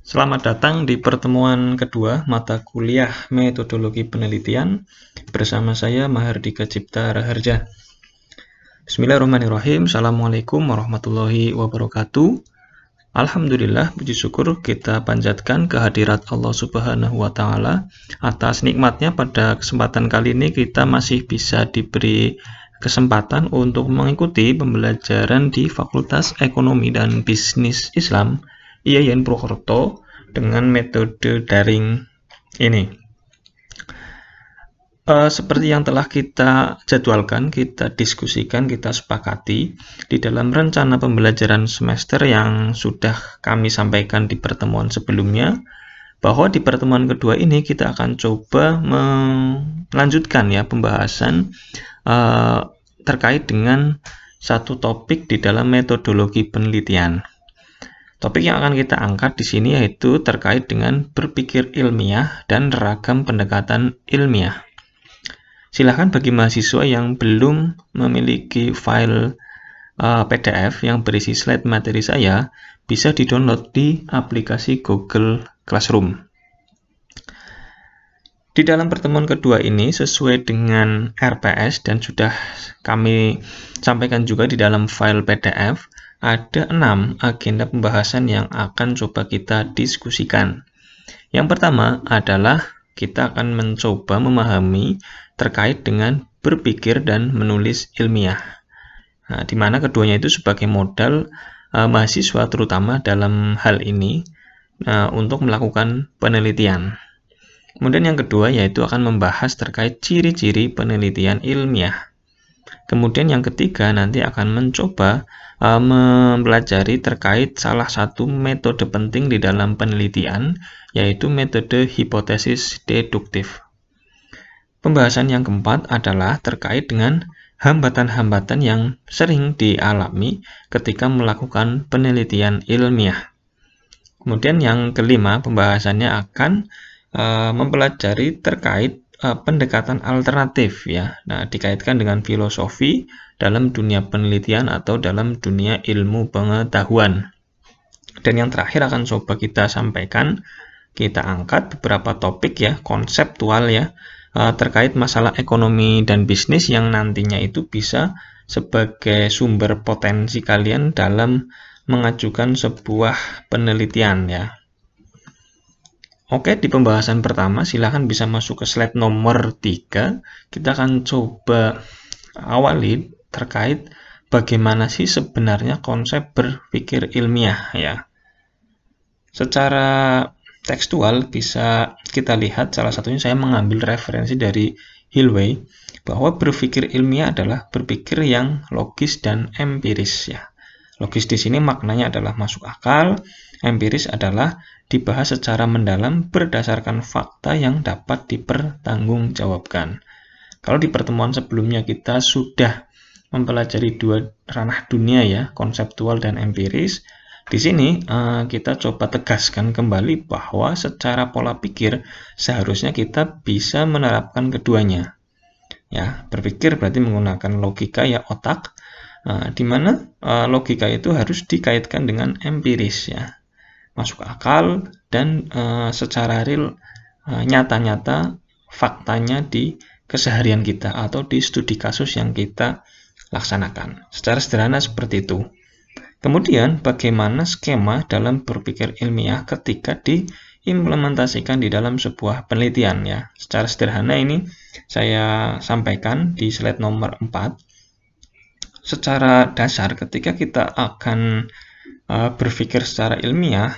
Selamat datang di pertemuan kedua mata kuliah Metodologi Penelitian bersama saya Mahardika Cipta Raharja. Bismillahirrahmanirrahim. Assalamualaikum warahmatullahi wabarakatuh. Alhamdulillah, puji syukur kita panjatkan kehadirat Allah Subhanahu wa taala atas nikmatnya pada kesempatan kali ini kita masih bisa diberi kesempatan untuk mengikuti pembelajaran di Fakultas Ekonomi dan Bisnis Islam IAIN Purwokerto dengan metode daring ini. Uh, seperti yang telah kita jadwalkan, kita diskusikan, kita sepakati di dalam rencana pembelajaran semester yang sudah kami sampaikan di pertemuan sebelumnya, bahwa di pertemuan kedua ini kita akan coba melanjutkan ya pembahasan uh, terkait dengan satu topik di dalam metodologi penelitian. Topik yang akan kita angkat di sini yaitu terkait dengan berpikir ilmiah dan ragam pendekatan ilmiah. Silahkan bagi mahasiswa yang belum memiliki file uh, PDF yang berisi slide materi saya, bisa di-download di aplikasi Google Classroom. Di dalam pertemuan kedua ini, sesuai dengan RPS dan sudah kami sampaikan juga di dalam file PDF, ada enam agenda pembahasan yang akan coba kita diskusikan. Yang pertama adalah kita akan mencoba memahami terkait dengan berpikir dan menulis ilmiah. Nah, di mana keduanya itu sebagai modal uh, mahasiswa terutama dalam hal ini uh, untuk melakukan penelitian. Kemudian yang kedua yaitu akan membahas terkait ciri-ciri penelitian ilmiah. Kemudian yang ketiga nanti akan mencoba uh, mempelajari terkait salah satu metode penting di dalam penelitian, yaitu metode hipotesis deduktif. Pembahasan yang keempat adalah terkait dengan hambatan-hambatan yang sering dialami ketika melakukan penelitian ilmiah. Kemudian yang kelima, pembahasannya akan uh, mempelajari terkait uh, pendekatan alternatif ya. Nah, dikaitkan dengan filosofi dalam dunia penelitian atau dalam dunia ilmu pengetahuan. Dan yang terakhir akan coba kita sampaikan, kita angkat beberapa topik ya, konseptual ya, uh, terkait masalah ekonomi dan bisnis yang nantinya itu bisa sebagai sumber potensi kalian dalam mengajukan sebuah penelitian ya. Oke, di pembahasan pertama silahkan bisa masuk ke slide nomor 3. Kita akan coba awali terkait bagaimana sih sebenarnya konsep berpikir ilmiah ya. Secara tekstual bisa kita lihat salah satunya saya mengambil referensi dari Hillway bahwa berpikir ilmiah adalah berpikir yang logis dan empiris ya. Logis di sini maknanya adalah masuk akal, empiris adalah dibahas secara mendalam berdasarkan fakta yang dapat dipertanggungjawabkan. Kalau di pertemuan sebelumnya kita sudah mempelajari dua ranah dunia ya, konseptual dan empiris, di sini uh, kita coba tegaskan kembali bahwa secara pola pikir seharusnya kita bisa menerapkan keduanya. Ya, berpikir berarti menggunakan logika ya otak, Nah, di mana uh, logika itu harus dikaitkan dengan empiris ya, masuk akal dan uh, secara real uh, nyata-nyata faktanya di keseharian kita atau di studi kasus yang kita laksanakan. Secara sederhana seperti itu. Kemudian bagaimana skema dalam berpikir ilmiah ketika diimplementasikan di dalam sebuah penelitian ya. Secara sederhana ini saya sampaikan di slide nomor 4 secara dasar ketika kita akan uh, berpikir secara ilmiah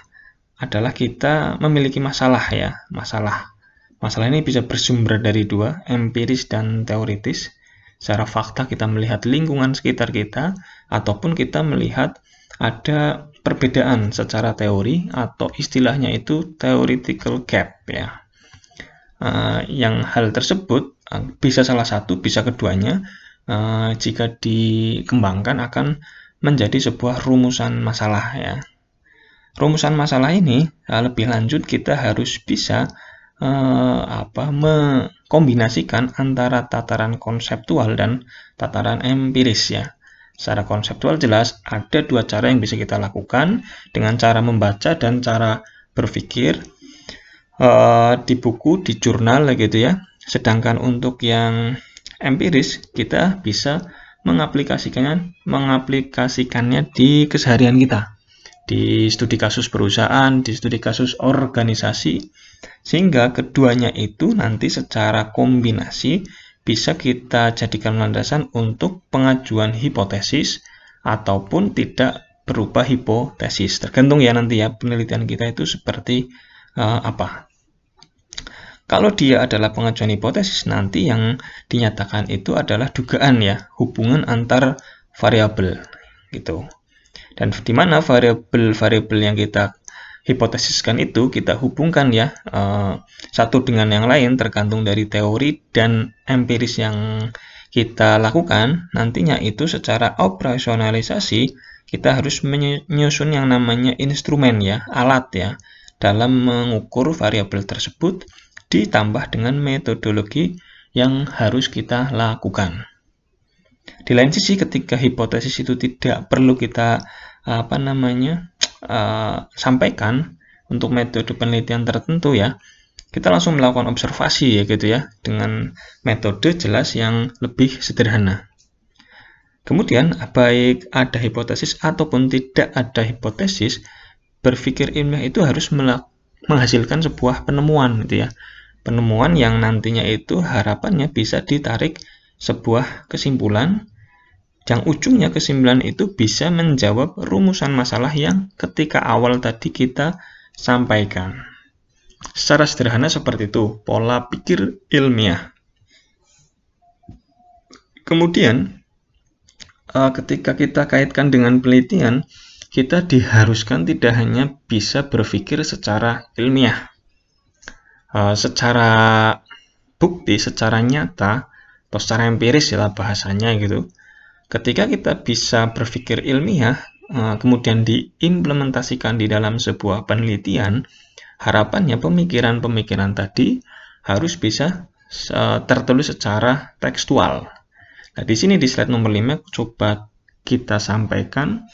adalah kita memiliki masalah ya, masalah. Masalah ini bisa bersumber dari dua, empiris dan teoritis. Secara fakta kita melihat lingkungan sekitar kita ataupun kita melihat ada perbedaan secara teori atau istilahnya itu theoretical gap ya. Uh, yang hal tersebut uh, bisa salah satu, bisa keduanya jika dikembangkan akan menjadi sebuah rumusan masalah ya. Rumusan masalah ini uh, lebih lanjut kita harus bisa uh, apa mengkombinasikan antara tataran konseptual dan tataran empiris ya. Secara konseptual jelas ada dua cara yang bisa kita lakukan dengan cara membaca dan cara berpikir uh, di buku, di jurnal gitu ya. Sedangkan untuk yang empiris kita bisa mengaplikasikannya mengaplikasikannya di keseharian kita di studi kasus perusahaan, di studi kasus organisasi, sehingga keduanya itu nanti secara kombinasi bisa kita jadikan landasan untuk pengajuan hipotesis ataupun tidak berupa hipotesis. Tergantung ya nanti ya penelitian kita itu seperti uh, apa. Kalau dia adalah pengajuan hipotesis, nanti yang dinyatakan itu adalah dugaan ya, hubungan antar variabel gitu. Dan di mana variabel-variabel yang kita hipotesiskan itu kita hubungkan ya uh, satu dengan yang lain tergantung dari teori dan empiris yang kita lakukan nantinya itu secara operasionalisasi kita harus menyusun yang namanya instrumen ya alat ya dalam mengukur variabel tersebut ditambah dengan metodologi yang harus kita lakukan. Di lain sisi, ketika hipotesis itu tidak perlu kita apa namanya uh, sampaikan untuk metode penelitian tertentu ya, kita langsung melakukan observasi ya gitu ya dengan metode jelas yang lebih sederhana. Kemudian, baik ada hipotesis ataupun tidak ada hipotesis, berpikir ilmiah itu harus menghasilkan sebuah penemuan gitu ya penemuan yang nantinya itu harapannya bisa ditarik sebuah kesimpulan yang ujungnya kesimpulan itu bisa menjawab rumusan masalah yang ketika awal tadi kita sampaikan. Secara sederhana seperti itu, pola pikir ilmiah. Kemudian, eh, ketika kita kaitkan dengan penelitian, kita diharuskan tidak hanya bisa berpikir secara ilmiah, uh, secara bukti, secara nyata, atau secara empiris ya bahasanya gitu. Ketika kita bisa berpikir ilmiah, uh, kemudian diimplementasikan di dalam sebuah penelitian, harapannya pemikiran-pemikiran tadi harus bisa uh, tertulis secara tekstual. Nah, di sini di slide nomor 5 coba kita sampaikan,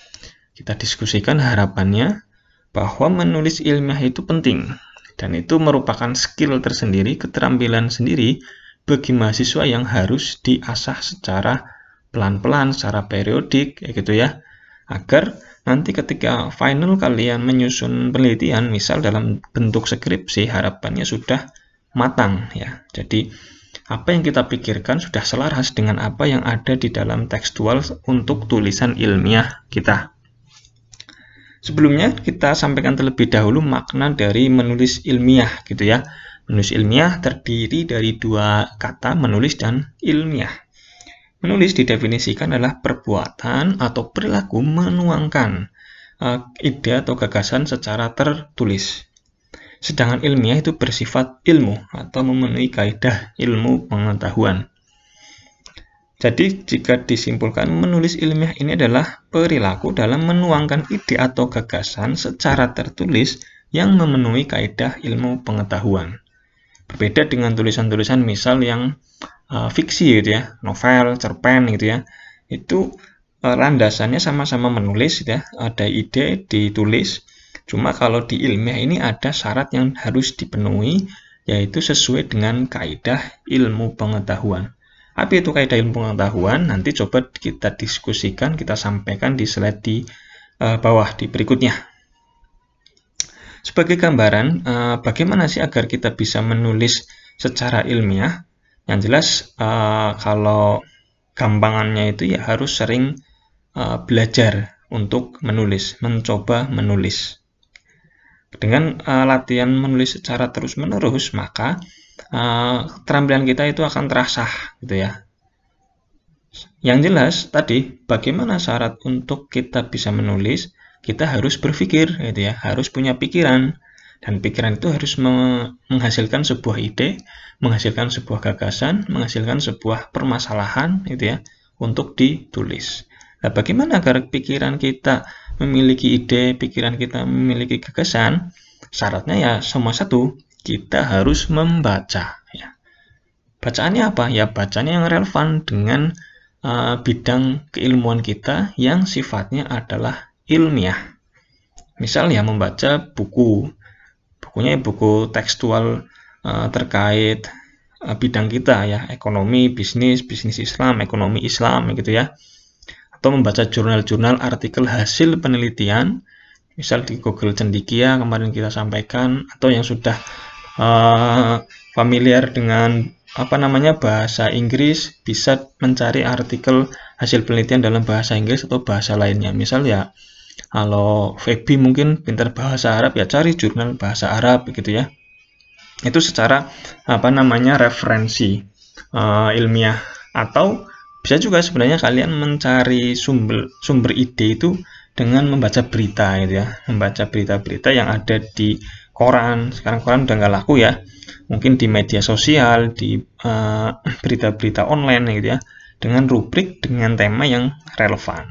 kita diskusikan harapannya bahwa menulis ilmiah itu penting dan itu merupakan skill tersendiri, keterampilan sendiri bagi mahasiswa yang harus diasah secara pelan-pelan, secara periodik, ya gitu ya. Agar nanti ketika final kalian menyusun penelitian, misal dalam bentuk skripsi, harapannya sudah matang ya. Jadi apa yang kita pikirkan sudah selaras dengan apa yang ada di dalam tekstual untuk tulisan ilmiah kita. Sebelumnya kita sampaikan terlebih dahulu makna dari menulis ilmiah gitu ya. Menulis ilmiah terdiri dari dua kata menulis dan ilmiah. Menulis didefinisikan adalah perbuatan atau perilaku menuangkan uh, ide atau gagasan secara tertulis. Sedangkan ilmiah itu bersifat ilmu atau memenuhi kaidah ilmu pengetahuan. Jadi, jika disimpulkan, menulis ilmiah ini adalah perilaku dalam menuangkan ide atau gagasan secara tertulis yang memenuhi kaidah ilmu pengetahuan. Berbeda dengan tulisan-tulisan misal yang uh, fiksi gitu ya, novel, cerpen gitu ya. Itu uh, landasannya sama-sama menulis gitu ya, ada ide ditulis. Cuma kalau di ilmiah ini ada syarat yang harus dipenuhi yaitu sesuai dengan kaidah ilmu pengetahuan. Apa itu kaidah ilmu pengetahuan? Nanti coba kita diskusikan, kita sampaikan di slide di uh, bawah di berikutnya. Sebagai gambaran, uh, bagaimana sih agar kita bisa menulis secara ilmiah? Yang jelas, uh, kalau gampangannya itu ya harus sering uh, belajar untuk menulis, mencoba menulis. Dengan uh, latihan menulis secara terus-menerus, maka uh, keterampilan kita itu akan terasah gitu ya. Yang jelas tadi bagaimana syarat untuk kita bisa menulis, kita harus berpikir gitu ya, harus punya pikiran dan pikiran itu harus menghasilkan sebuah ide, menghasilkan sebuah gagasan, menghasilkan sebuah permasalahan gitu ya untuk ditulis. Nah, bagaimana agar pikiran kita memiliki ide, pikiran kita memiliki gagasan? Syaratnya ya semua satu, kita harus membaca ya. Bacaannya apa? Ya bacanya yang relevan dengan uh, bidang keilmuan kita yang sifatnya adalah ilmiah. Misalnya membaca buku bukunya buku tekstual uh, terkait uh, bidang kita ya, ekonomi, bisnis, bisnis Islam, ekonomi Islam gitu ya. Atau membaca jurnal-jurnal artikel hasil penelitian, misal di Google Cendikia kemarin kita sampaikan, atau yang sudah uh, familiar dengan apa namanya bahasa Inggris bisa mencari artikel hasil penelitian dalam bahasa Inggris atau bahasa lainnya. Misal ya kalau Feby mungkin pintar bahasa Arab ya cari jurnal bahasa Arab begitu ya. Itu secara apa namanya referensi uh, ilmiah atau bisa juga sebenarnya kalian mencari sumber sumber ide itu dengan membaca berita gitu ya, membaca berita-berita yang ada di koran. Sekarang koran udah nggak laku ya mungkin di media sosial, di eh, berita-berita uh, online gitu ya, dengan rubrik dengan tema yang relevan.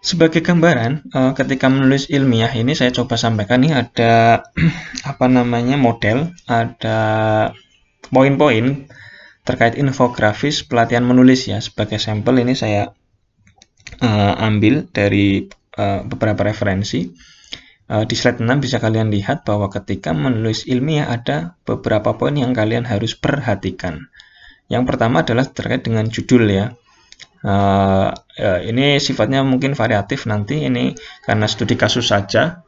Sebagai gambaran, uh, ketika menulis ilmiah ini saya coba sampaikan nih ada apa namanya model, ada poin-poin terkait infografis pelatihan menulis ya. Sebagai sampel ini saya uh, ambil dari uh, beberapa referensi. Eh, di slide 6 bisa kalian lihat bahwa ketika menulis ilmiah ada beberapa poin yang kalian harus perhatikan. Yang pertama adalah terkait dengan judul ya. Uh, ini sifatnya mungkin variatif nanti ini karena studi kasus saja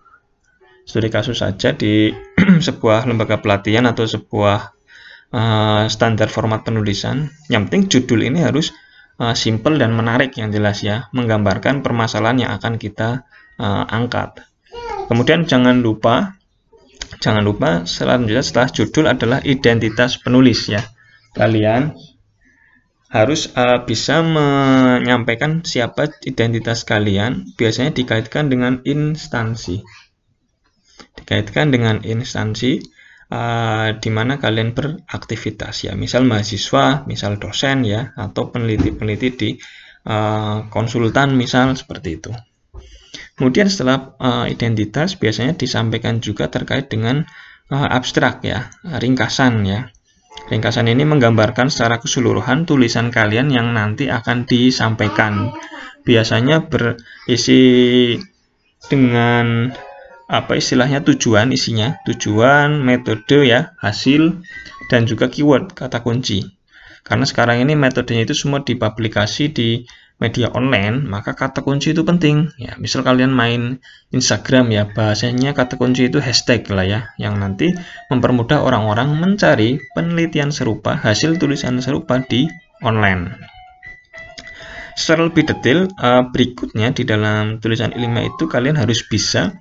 studi kasus saja di sebuah lembaga pelatihan atau sebuah uh, standar format penulisan yang penting judul ini harus uh, simple dan menarik yang jelas ya menggambarkan permasalahan yang akan kita uh, angkat Kemudian jangan lupa jangan lupa selanjutnya setelah judul adalah identitas penulis ya. Kalian harus uh, bisa menyampaikan siapa identitas kalian biasanya dikaitkan dengan instansi. Dikaitkan dengan instansi uh, di mana kalian beraktivitas ya. Misal mahasiswa misal dosen ya atau peneliti-peneliti di uh, konsultan misal seperti itu Kemudian setelah uh, identitas biasanya disampaikan juga terkait dengan uh, abstrak ya, ringkasan ya. Ringkasan ini menggambarkan secara keseluruhan tulisan kalian yang nanti akan disampaikan. Biasanya berisi dengan apa istilahnya tujuan isinya, tujuan, metode ya, hasil dan juga keyword kata kunci. Karena sekarang ini metodenya itu semua dipublikasi di media online, maka kata kunci itu penting. Ya, misal kalian main Instagram ya, bahasanya kata kunci itu hashtag lah ya, yang nanti mempermudah orang-orang mencari penelitian serupa, hasil tulisan serupa di online. Secara lebih detail, uh, berikutnya di dalam tulisan ilmiah itu kalian harus bisa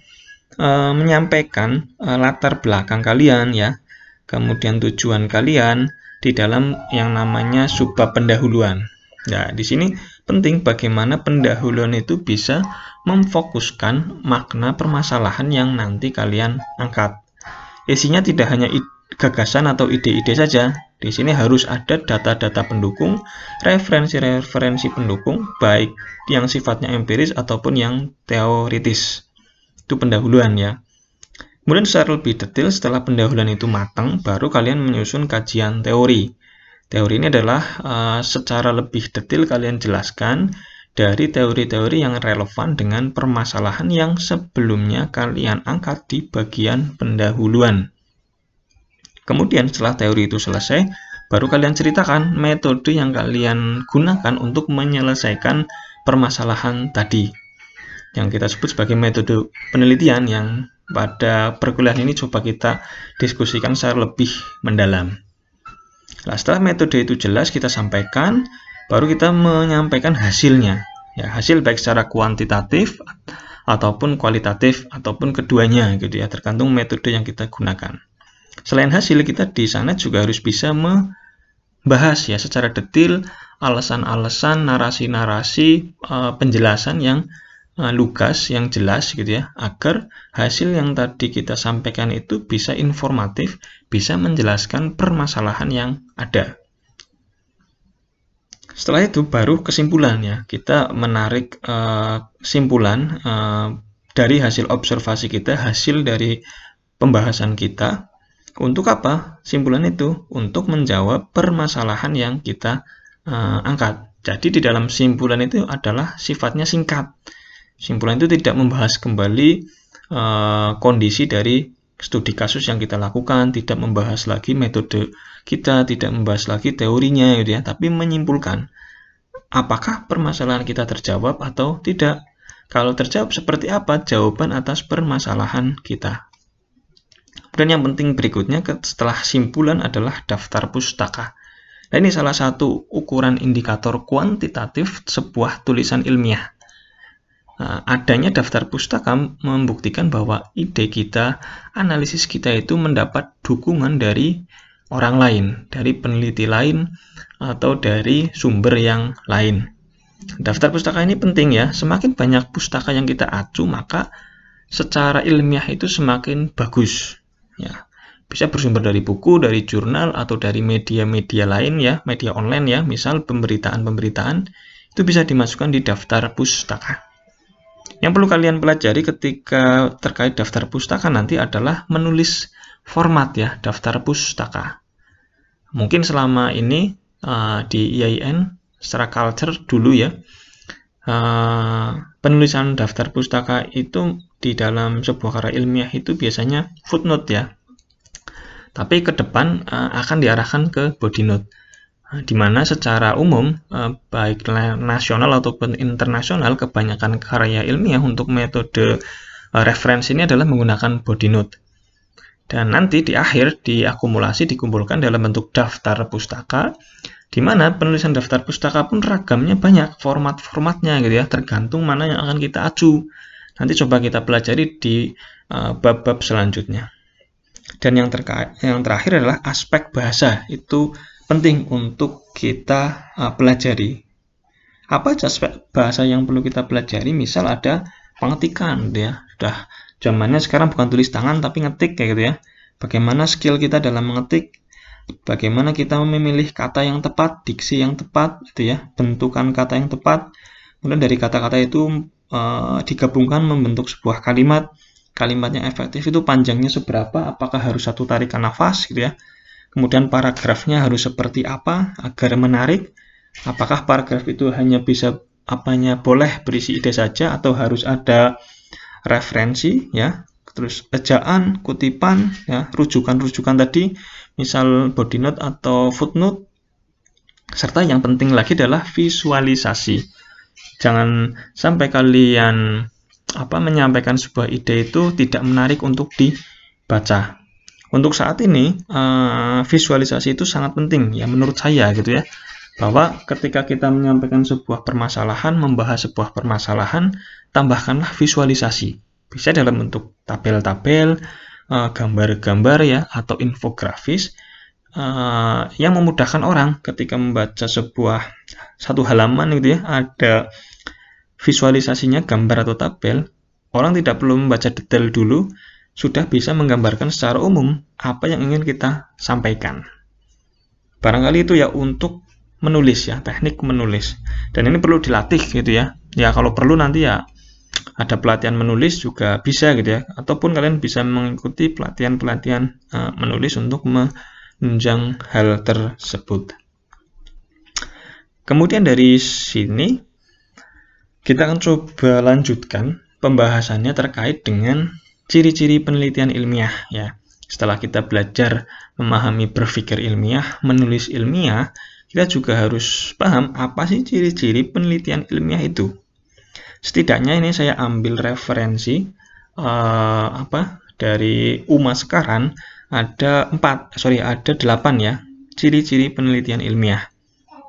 uh, menyampaikan uh, latar belakang kalian ya, kemudian tujuan kalian di dalam yang namanya subbab pendahuluan. Nah, di sini penting bagaimana pendahuluan itu bisa memfokuskan makna permasalahan yang nanti kalian angkat. Isinya tidak hanya gagasan atau ide-ide saja. Di sini harus ada data-data pendukung, referensi-referensi pendukung, baik yang sifatnya empiris ataupun yang teoritis. Itu pendahuluan ya. Kemudian secara lebih detail setelah pendahuluan itu matang, baru kalian menyusun kajian teori. Teori ini adalah uh, secara lebih detail kalian jelaskan dari teori-teori yang relevan dengan permasalahan yang sebelumnya kalian angkat di bagian pendahuluan. Kemudian setelah teori itu selesai, baru kalian ceritakan metode yang kalian gunakan untuk menyelesaikan permasalahan tadi. Yang kita sebut sebagai metode penelitian yang pada perkuliahan ini coba kita diskusikan secara lebih mendalam. Nah, setelah metode itu jelas kita sampaikan, baru kita menyampaikan hasilnya. Ya, hasil baik secara kuantitatif ataupun kualitatif ataupun keduanya gitu ya, tergantung metode yang kita gunakan. Selain hasil, kita di sana juga harus bisa membahas ya secara detail alasan-alasan, narasi-narasi, eh, penjelasan yang lugas yang jelas gitu ya agar hasil yang tadi kita sampaikan itu bisa informatif bisa menjelaskan permasalahan yang ada. Setelah itu baru kesimpulannya kita menarik uh, simpulan uh, dari hasil observasi kita hasil dari pembahasan kita. Untuk apa? Simpulan itu untuk menjawab permasalahan yang kita uh, angkat. Jadi di dalam simpulan itu adalah sifatnya singkat Simpulan itu tidak membahas kembali uh, kondisi dari studi kasus yang kita lakukan, tidak membahas lagi metode kita, tidak membahas lagi teorinya gitu ya, tapi menyimpulkan apakah permasalahan kita terjawab atau tidak. Kalau terjawab seperti apa jawaban atas permasalahan kita. Dan yang penting berikutnya setelah simpulan adalah daftar pustaka. Nah, ini salah satu ukuran indikator kuantitatif sebuah tulisan ilmiah. Nah, adanya daftar pustaka membuktikan bahwa ide kita, analisis kita itu mendapat dukungan dari orang lain, dari peneliti lain, atau dari sumber yang lain. Daftar pustaka ini penting ya, semakin banyak pustaka yang kita acu, maka secara ilmiah itu semakin bagus. Ya, bisa bersumber dari buku, dari jurnal, atau dari media-media lain ya, media online ya, misal pemberitaan-pemberitaan, itu bisa dimasukkan di daftar pustaka. Yang perlu kalian pelajari ketika terkait daftar pustaka nanti adalah menulis format ya, daftar pustaka. Mungkin selama ini uh, di IAIN secara culture dulu ya, uh, penulisan daftar pustaka itu di dalam sebuah karya ilmiah itu biasanya footnote ya, tapi ke depan uh, akan diarahkan ke body note di mana secara umum uh, baik nasional ataupun internasional kebanyakan karya ilmiah untuk metode uh, referensi ini adalah menggunakan body note dan nanti di akhir diakumulasi dikumpulkan dalam bentuk daftar pustaka di mana penulisan daftar pustaka pun ragamnya banyak format-formatnya gitu ya tergantung mana yang akan kita acu nanti coba kita pelajari di bab-bab uh, selanjutnya dan yang, yang terakhir adalah aspek bahasa. Itu penting untuk kita uh, pelajari. Apa aspek bahasa yang perlu kita pelajari? Misal ada pengetikan, ya. Sudah zamannya sekarang bukan tulis tangan tapi ngetik kayak gitu ya. Bagaimana skill kita dalam mengetik? Bagaimana kita memilih kata yang tepat, diksi yang tepat, gitu ya, bentukan kata yang tepat. Kemudian dari kata-kata itu uh, digabungkan membentuk sebuah kalimat kalimat yang efektif itu panjangnya seberapa, apakah harus satu tarikan nafas gitu ya. Kemudian paragrafnya harus seperti apa agar menarik. Apakah paragraf itu hanya bisa apanya boleh berisi ide saja atau harus ada referensi ya. Terus ejaan, kutipan ya, rujukan-rujukan tadi misal body note atau footnote serta yang penting lagi adalah visualisasi. Jangan sampai kalian apa menyampaikan sebuah ide itu tidak menarik untuk dibaca. Untuk saat ini uh, visualisasi itu sangat penting ya menurut saya gitu ya. Bahwa ketika kita menyampaikan sebuah permasalahan, membahas sebuah permasalahan, tambahkanlah visualisasi. Bisa dalam bentuk tabel-tabel, eh, gambar-gambar ya atau infografis uh, yang memudahkan orang ketika membaca sebuah satu halaman gitu ya ada visualisasinya gambar atau tabel, orang tidak perlu membaca detail dulu, sudah bisa menggambarkan secara umum apa yang ingin kita sampaikan. Barangkali itu ya untuk menulis ya, teknik menulis. Dan ini perlu dilatih gitu ya. Ya kalau perlu nanti ya ada pelatihan menulis juga bisa gitu ya. Ataupun kalian bisa mengikuti pelatihan-pelatihan uh, menulis untuk menunjang hal tersebut. Kemudian dari sini kita akan coba lanjutkan pembahasannya terkait dengan ciri-ciri penelitian ilmiah ya. Setelah kita belajar memahami berpikir ilmiah, menulis ilmiah, kita juga harus paham apa sih ciri-ciri penelitian ilmiah itu. Setidaknya ini saya ambil referensi uh, apa dari UMA sekarang ada empat, sorry ada delapan ya ciri-ciri penelitian ilmiah.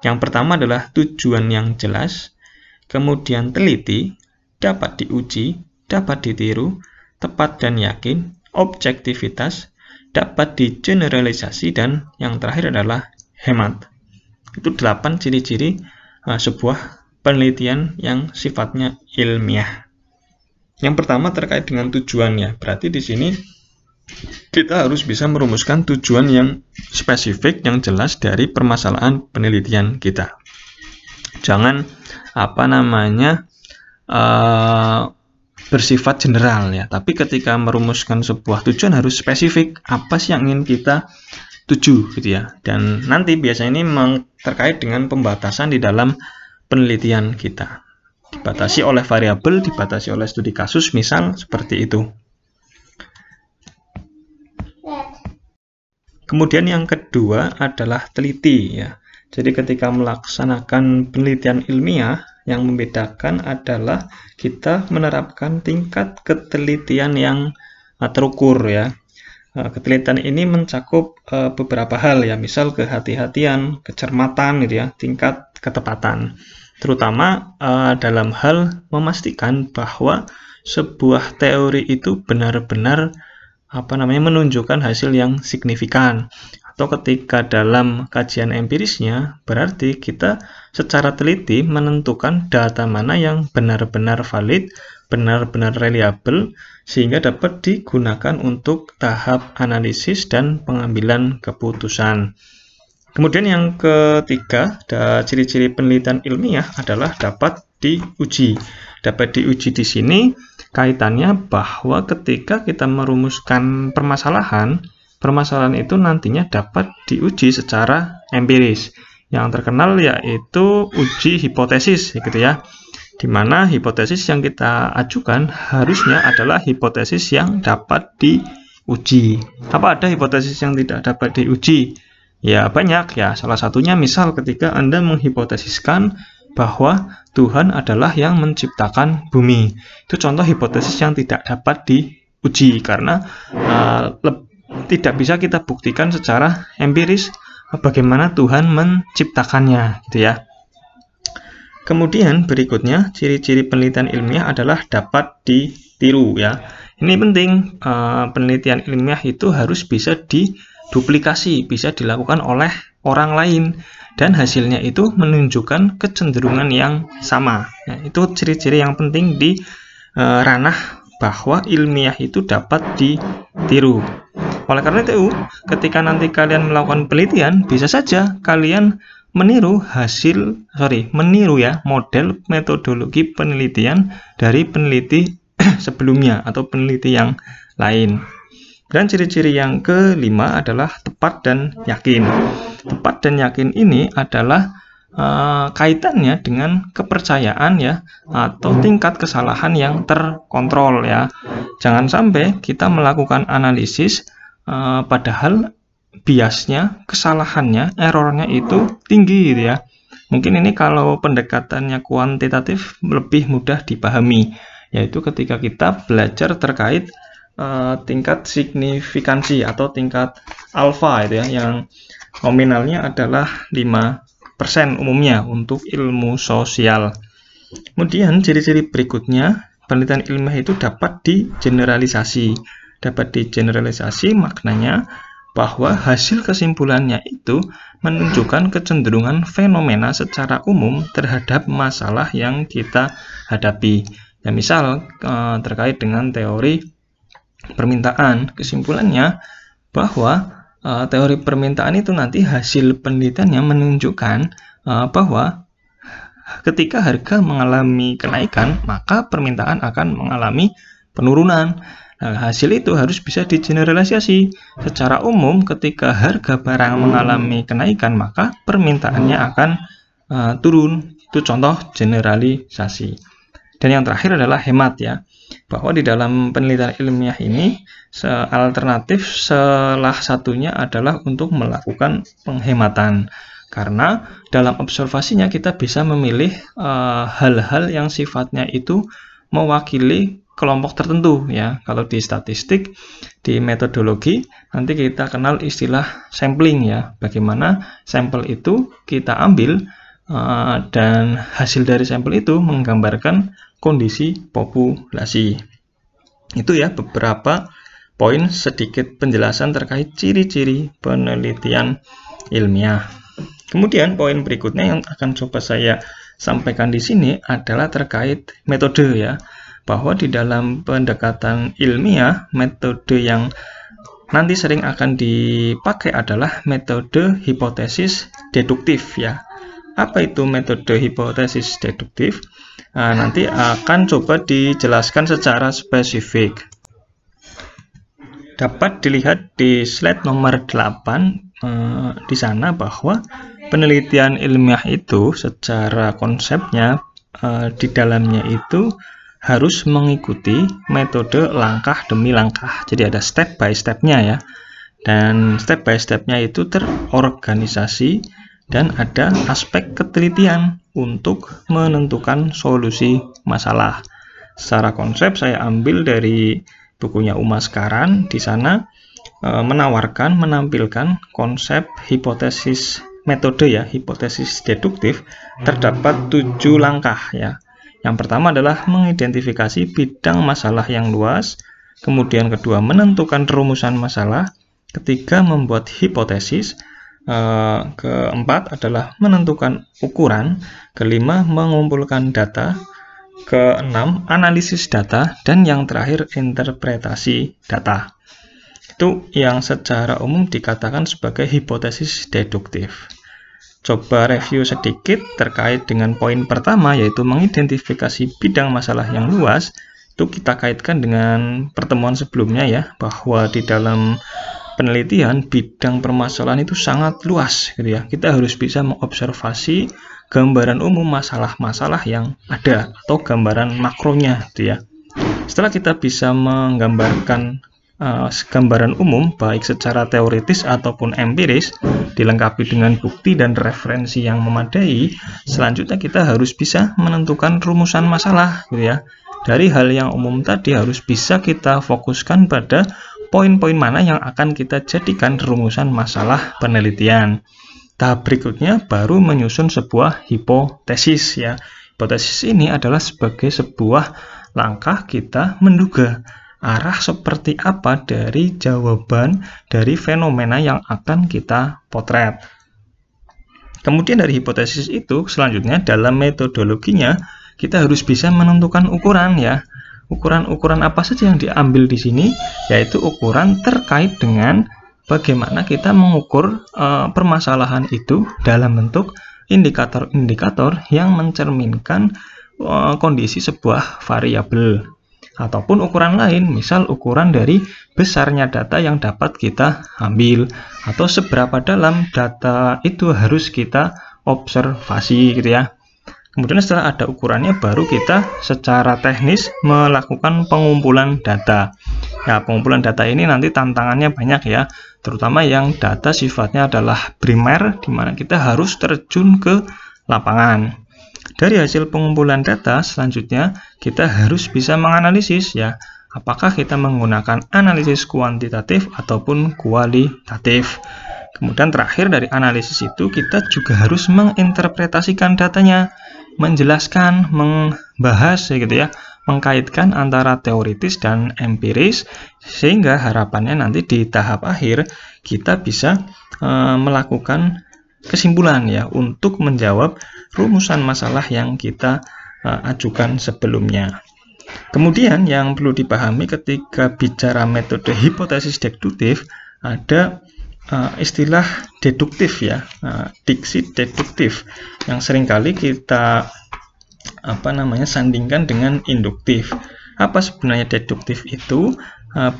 Yang pertama adalah tujuan yang jelas, kemudian teliti, dapat diuji, dapat ditiru, tepat dan yakin, objektivitas, dapat digeneralisasi, dan yang terakhir adalah hemat. Itu delapan ciri-ciri uh, sebuah penelitian yang sifatnya ilmiah. Yang pertama terkait dengan tujuannya. Berarti di sini kita harus bisa merumuskan tujuan yang spesifik, yang jelas dari permasalahan penelitian kita. Jangan apa namanya uh, bersifat general ya. Tapi ketika merumuskan sebuah tujuan harus spesifik apa sih yang ingin kita tuju gitu ya. Dan nanti biasanya ini terkait dengan pembatasan di dalam penelitian kita. Dibatasi oleh variabel, dibatasi oleh studi kasus misal seperti itu. Kemudian yang kedua adalah teliti ya. Jadi ketika melaksanakan penelitian ilmiah yang membedakan adalah kita menerapkan tingkat ketelitian yang uh, terukur ya. Uh, ketelitian ini mencakup uh, beberapa hal ya, misal kehati-hatian, kecermatan gitu ya, tingkat ketepatan. Terutama dalam hal memastikan bahwa sebuah teori itu benar-benar apa namanya menunjukkan hasil yang signifikan atau ketika dalam kajian empirisnya, berarti kita secara teliti menentukan data mana yang benar-benar valid, benar-benar reliable, sehingga dapat digunakan untuk tahap analisis dan pengambilan keputusan. Kemudian yang ketiga, ciri-ciri penelitian ilmiah adalah dapat diuji. Dapat diuji di sini kaitannya bahwa ketika kita merumuskan permasalahan, permasalahan itu nantinya dapat diuji secara empiris. Yang terkenal yaitu uji hipotesis gitu ya. Di mana hipotesis yang kita ajukan harusnya adalah hipotesis yang dapat diuji. Apa ada hipotesis yang tidak dapat diuji? Ya banyak ya. Salah satunya misal ketika Anda menghipotesiskan bahwa Tuhan adalah yang menciptakan bumi. Itu contoh hipotesis yang tidak dapat diuji karena uh, tidak bisa kita buktikan secara empiris bagaimana Tuhan menciptakannya gitu ya. Kemudian berikutnya ciri-ciri penelitian ilmiah adalah dapat ditiru ya. Ini penting uh, penelitian ilmiah itu harus bisa diduplikasi, bisa dilakukan oleh orang lain dan hasilnya itu menunjukkan kecenderungan yang sama. Ya, itu ciri-ciri yang penting di uh, ranah bahwa ilmiah itu dapat ditiru. Oleh karena itu, ketika nanti kalian melakukan penelitian, bisa saja kalian meniru hasil, sorry, meniru ya model metodologi penelitian dari peneliti sebelumnya atau peneliti yang lain. Dan ciri-ciri yang kelima adalah tepat dan yakin. Tepat dan yakin ini adalah uh, kaitannya dengan kepercayaan ya atau tingkat kesalahan yang terkontrol ya. Jangan sampai kita melakukan analisis uh, padahal biasnya, kesalahannya, errornya itu tinggi gitu ya. Mungkin ini kalau pendekatannya kuantitatif lebih mudah dipahami, yaitu ketika kita belajar terkait uh, tingkat signifikansi atau tingkat alfa itu ya, yang nominalnya adalah 5% umumnya untuk ilmu sosial. Kemudian ciri-ciri berikutnya, penelitian ilmiah itu dapat digeneralisasi dapat digeneralisasi maknanya bahwa hasil kesimpulannya itu menunjukkan kecenderungan fenomena secara umum terhadap masalah yang kita hadapi. Ya, misal eh, terkait dengan teori permintaan, kesimpulannya bahwa eh, teori permintaan itu nanti hasil penelitiannya menunjukkan eh, bahwa ketika harga mengalami kenaikan, maka permintaan akan mengalami penurunan. Nah, hasil itu harus bisa digeneralisasi. Secara umum, ketika harga barang mengalami kenaikan, maka permintaannya akan uh, turun. Itu contoh generalisasi. Dan yang terakhir adalah hemat ya. Bahwa di dalam penelitian ilmiah ini, alternatif salah satunya adalah untuk melakukan penghematan. Karena dalam observasinya kita bisa memilih eh, hal-hal uh, yang sifatnya itu mewakili kelompok tertentu ya. Kalau di statistik, di metodologi nanti kita kenal istilah sampling ya. Bagaimana sampel itu kita ambil uh, dan hasil dari sampel itu menggambarkan kondisi populasi. Itu ya beberapa poin sedikit penjelasan terkait ciri-ciri penelitian ilmiah. Kemudian poin berikutnya yang akan coba saya sampaikan di sini adalah terkait metode ya bahwa di dalam pendekatan ilmiah, metode yang nanti sering akan dipakai adalah metode hipotesis deduktif ya. Apa itu metode hipotesis deduktif? Nah, nanti akan coba dijelaskan secara spesifik. Dapat dilihat di slide nomor 8 eh, di sana bahwa penelitian ilmiah itu secara konsepnya eh, di dalamnya itu harus mengikuti metode langkah demi langkah. Jadi ada step by stepnya ya. dan step by stepnya itu terorganisasi dan ada aspek ketelitian untuk menentukan solusi masalah. Secara konsep saya ambil dari bukunya Uma Karan di sana e, menawarkan menampilkan konsep hipotesis metode ya hipotesis deduktif terdapat tujuh langkah ya. Yang pertama adalah mengidentifikasi bidang masalah yang luas, kemudian kedua menentukan rumusan masalah, ketiga membuat hipotesis, e, keempat adalah menentukan ukuran, kelima mengumpulkan data, keenam analisis data, dan yang terakhir interpretasi data. Itu yang secara umum dikatakan sebagai hipotesis deduktif. Coba review sedikit terkait dengan poin pertama yaitu mengidentifikasi bidang masalah yang luas. Itu kita kaitkan dengan pertemuan sebelumnya ya, bahwa di dalam penelitian bidang permasalahan itu sangat luas gitu ya. Kita harus bisa mengobservasi gambaran umum masalah-masalah yang ada atau gambaran makronya gitu ya. Setelah kita bisa menggambarkan uh, gambaran umum baik secara teoritis ataupun empiris dilengkapi dengan bukti dan referensi yang memadai, selanjutnya kita harus bisa menentukan rumusan masalah gitu ya. Dari hal yang umum tadi harus bisa kita fokuskan pada poin-poin mana yang akan kita jadikan rumusan masalah penelitian. Tahap berikutnya baru menyusun sebuah hipotesis ya. Hipotesis ini adalah sebagai sebuah langkah kita menduga arah seperti apa dari jawaban dari fenomena yang akan kita potret. Kemudian dari hipotesis itu selanjutnya dalam metodologinya kita harus bisa menentukan ukuran ya. Ukuran-ukuran apa saja yang diambil di sini? Yaitu ukuran terkait dengan bagaimana kita mengukur e, permasalahan itu dalam bentuk indikator-indikator yang mencerminkan e, kondisi sebuah variabel ataupun ukuran lain, misal ukuran dari besarnya data yang dapat kita ambil atau seberapa dalam data itu harus kita observasi gitu ya. Kemudian setelah ada ukurannya baru kita secara teknis melakukan pengumpulan data. Ya, pengumpulan data ini nanti tantangannya banyak ya, terutama yang data sifatnya adalah primer di mana kita harus terjun ke lapangan. Dari hasil pengumpulan data selanjutnya kita harus bisa menganalisis ya, apakah kita menggunakan analisis kuantitatif ataupun kualitatif. Kemudian terakhir dari analisis itu kita juga harus menginterpretasikan datanya menjelaskan, membahas ya gitu ya, mengkaitkan antara teoritis dan empiris sehingga harapannya nanti di tahap akhir kita bisa e, melakukan kesimpulan ya untuk menjawab rumusan masalah yang kita e, ajukan sebelumnya. Kemudian yang perlu dipahami ketika bicara metode hipotesis deduktif ada uh, istilah deduktif ya, uh, diksi deduktif yang sering kali kita apa namanya sandingkan dengan induktif. Apa sebenarnya deduktif itu? Uh,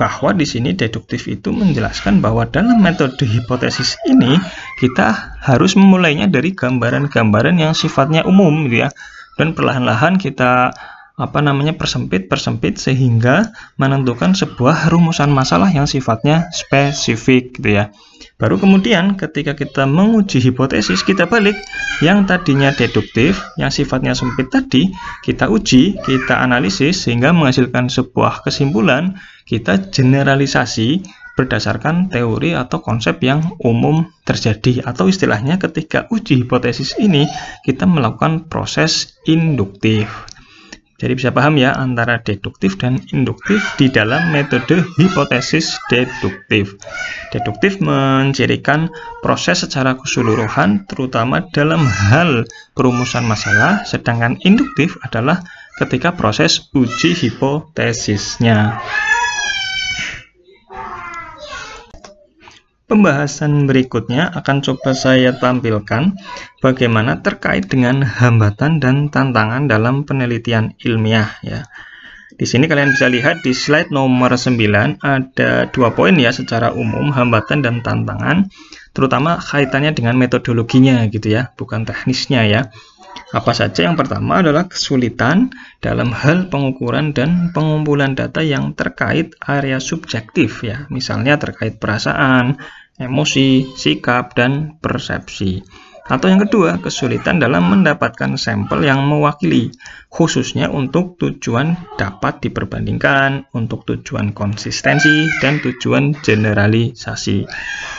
bahwa di sini deduktif itu menjelaskan bahwa dalam metode hipotesis ini kita harus memulainya dari gambaran-gambaran yang sifatnya umum gitu ya. Dan perlahan-lahan kita apa namanya persempit persempit sehingga menentukan sebuah rumusan masalah yang sifatnya spesifik gitu ya. Baru kemudian ketika kita menguji hipotesis kita balik yang tadinya deduktif yang sifatnya sempit tadi kita uji, kita analisis sehingga menghasilkan sebuah kesimpulan, kita generalisasi berdasarkan teori atau konsep yang umum terjadi atau istilahnya ketika uji hipotesis ini kita melakukan proses induktif. Jadi bisa paham ya antara deduktif dan induktif di dalam metode hipotesis deduktif. Deduktif mencirikan proses secara keseluruhan terutama dalam hal perumusan masalah, sedangkan induktif adalah ketika proses uji hipotesisnya. Pembahasan berikutnya akan coba saya tampilkan bagaimana terkait dengan hambatan dan tantangan dalam penelitian ilmiah ya. Di sini kalian bisa lihat di slide nomor 9 ada dua poin ya secara umum hambatan dan tantangan terutama kaitannya dengan metodologinya gitu ya, bukan teknisnya ya. Apa saja? Yang pertama adalah kesulitan dalam hal pengukuran dan pengumpulan data yang terkait area subjektif ya, misalnya terkait perasaan, emosi, sikap, dan persepsi. Atau yang kedua, kesulitan dalam mendapatkan sampel yang mewakili, khususnya untuk tujuan dapat diperbandingkan, untuk tujuan konsistensi, dan tujuan generalisasi.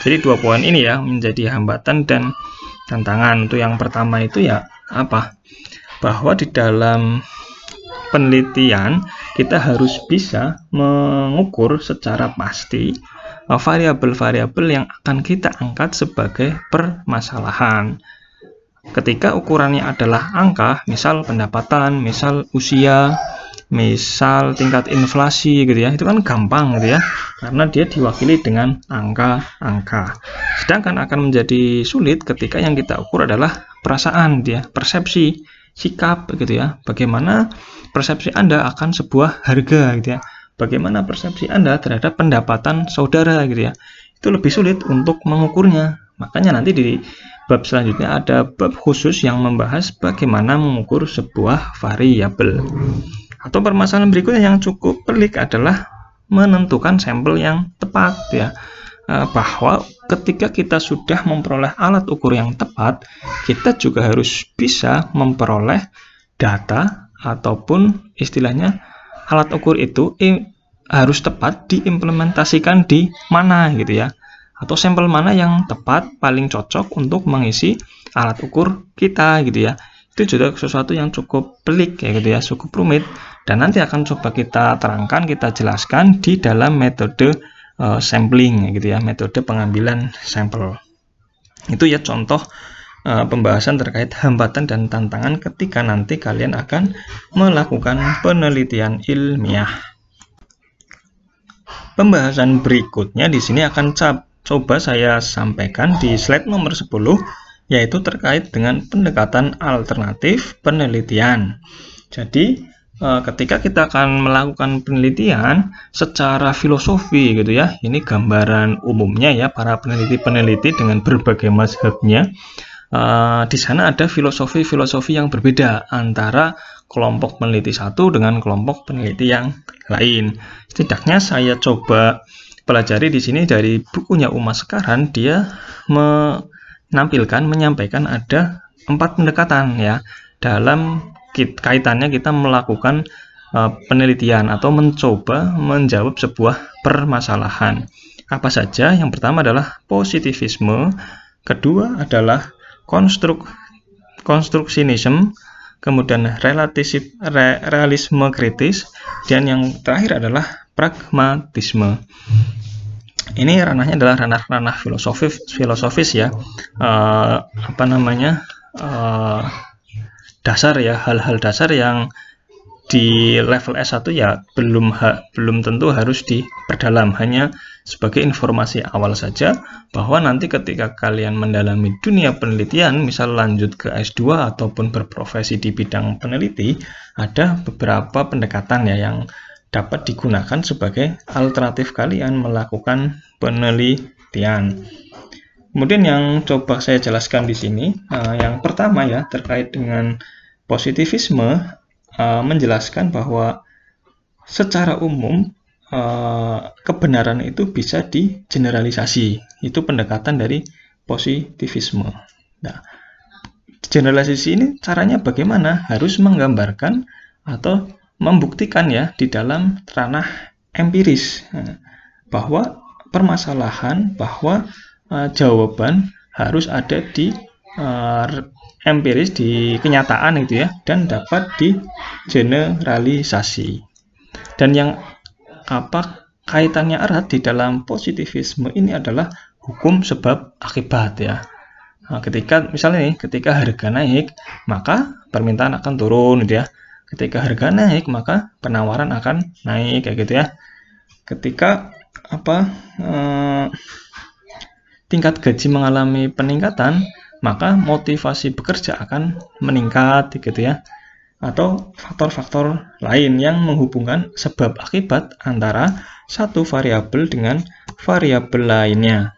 Jadi dua poin ini ya menjadi hambatan dan tantangan. Untuk yang pertama itu ya apa? Bahwa di dalam penelitian kita harus bisa mengukur secara pasti variabel-variabel yang akan kita angkat sebagai permasalahan. Ketika ukurannya adalah angka, misal pendapatan, misal usia, misal tingkat inflasi gitu ya, itu kan gampang gitu ya, karena dia diwakili dengan angka-angka. Sedangkan akan menjadi sulit ketika yang kita ukur adalah perasaan dia, persepsi, sikap gitu ya. Bagaimana persepsi Anda akan sebuah harga gitu ya. Bagaimana persepsi Anda terhadap pendapatan saudara gitu ya. Itu lebih sulit untuk mengukurnya. Makanya nanti di bab selanjutnya ada bab khusus yang membahas bagaimana mengukur sebuah variabel. Atau permasalahan berikutnya yang cukup pelik adalah menentukan sampel yang tepat ya Eh, bahwa ketika kita sudah memperoleh alat ukur yang tepat, kita juga harus bisa memperoleh data ataupun istilahnya alat ukur itu harus tepat diimplementasikan di mana gitu ya. Atau sampel mana yang tepat paling cocok untuk mengisi alat ukur kita gitu ya. Itu juga sesuatu yang cukup pelik ya gitu ya, cukup rumit dan nanti akan coba kita terangkan, kita jelaskan di dalam metode uh, sampling gitu ya, metode pengambilan sampel. Itu ya contoh uh, pembahasan terkait hambatan dan tantangan ketika nanti kalian akan melakukan penelitian ilmiah. Pembahasan berikutnya di sini akan coba saya sampaikan di slide nomor 10 yaitu terkait dengan pendekatan alternatif penelitian. Jadi Eh, ketika kita akan melakukan penelitian secara filosofi gitu ya ini gambaran umumnya ya para peneliti-peneliti dengan berbagai mazhabnya uh, di sana ada filosofi-filosofi yang berbeda antara kelompok peneliti satu dengan kelompok peneliti yang lain setidaknya saya coba pelajari di sini dari bukunya Umas Sekaran dia menampilkan menyampaikan ada empat pendekatan ya dalam kaitannya kita melakukan uh, penelitian atau mencoba menjawab sebuah permasalahan. Apa saja? Yang pertama adalah positivisme, kedua adalah konstruk konstruksinisme, kemudian relatisip, re, realisme kritis, dan yang terakhir adalah pragmatisme. Ini ranahnya adalah ranah-ranah filosofis, filosofis ya, uh, apa namanya? Uh, dasar ya hal-hal dasar yang di level S1 ya belum ha, belum tentu harus diperdalam hanya sebagai informasi awal saja bahwa nanti ketika kalian mendalami dunia penelitian misal lanjut ke S2 ataupun berprofesi di bidang peneliti ada beberapa pendekatan ya yang dapat digunakan sebagai alternatif kalian melakukan penelitian. Kemudian yang coba saya jelaskan di sini, uh, yang pertama ya terkait dengan positivisme uh, menjelaskan bahwa secara umum uh, kebenaran itu bisa digeneralisasi. Itu pendekatan dari positivisme. Nah, generalisasi ini caranya bagaimana? Harus menggambarkan atau membuktikan ya di dalam ranah empiris nah, bahwa permasalahan bahwa uh, jawaban harus ada di uh, empiris di kenyataan itu ya dan dapat digeneralisasi. Dan yang apa kaitannya erat di dalam positivisme ini adalah hukum sebab akibat ya. Nah, ketika misalnya nih, ketika harga naik, maka permintaan akan turun gitu ya. Ketika harga naik, maka penawaran akan naik kayak gitu ya. Ketika apa eh, tingkat gaji mengalami peningkatan, maka motivasi bekerja akan meningkat gitu ya. Atau faktor-faktor lain yang menghubungkan sebab akibat antara satu variabel dengan variabel lainnya.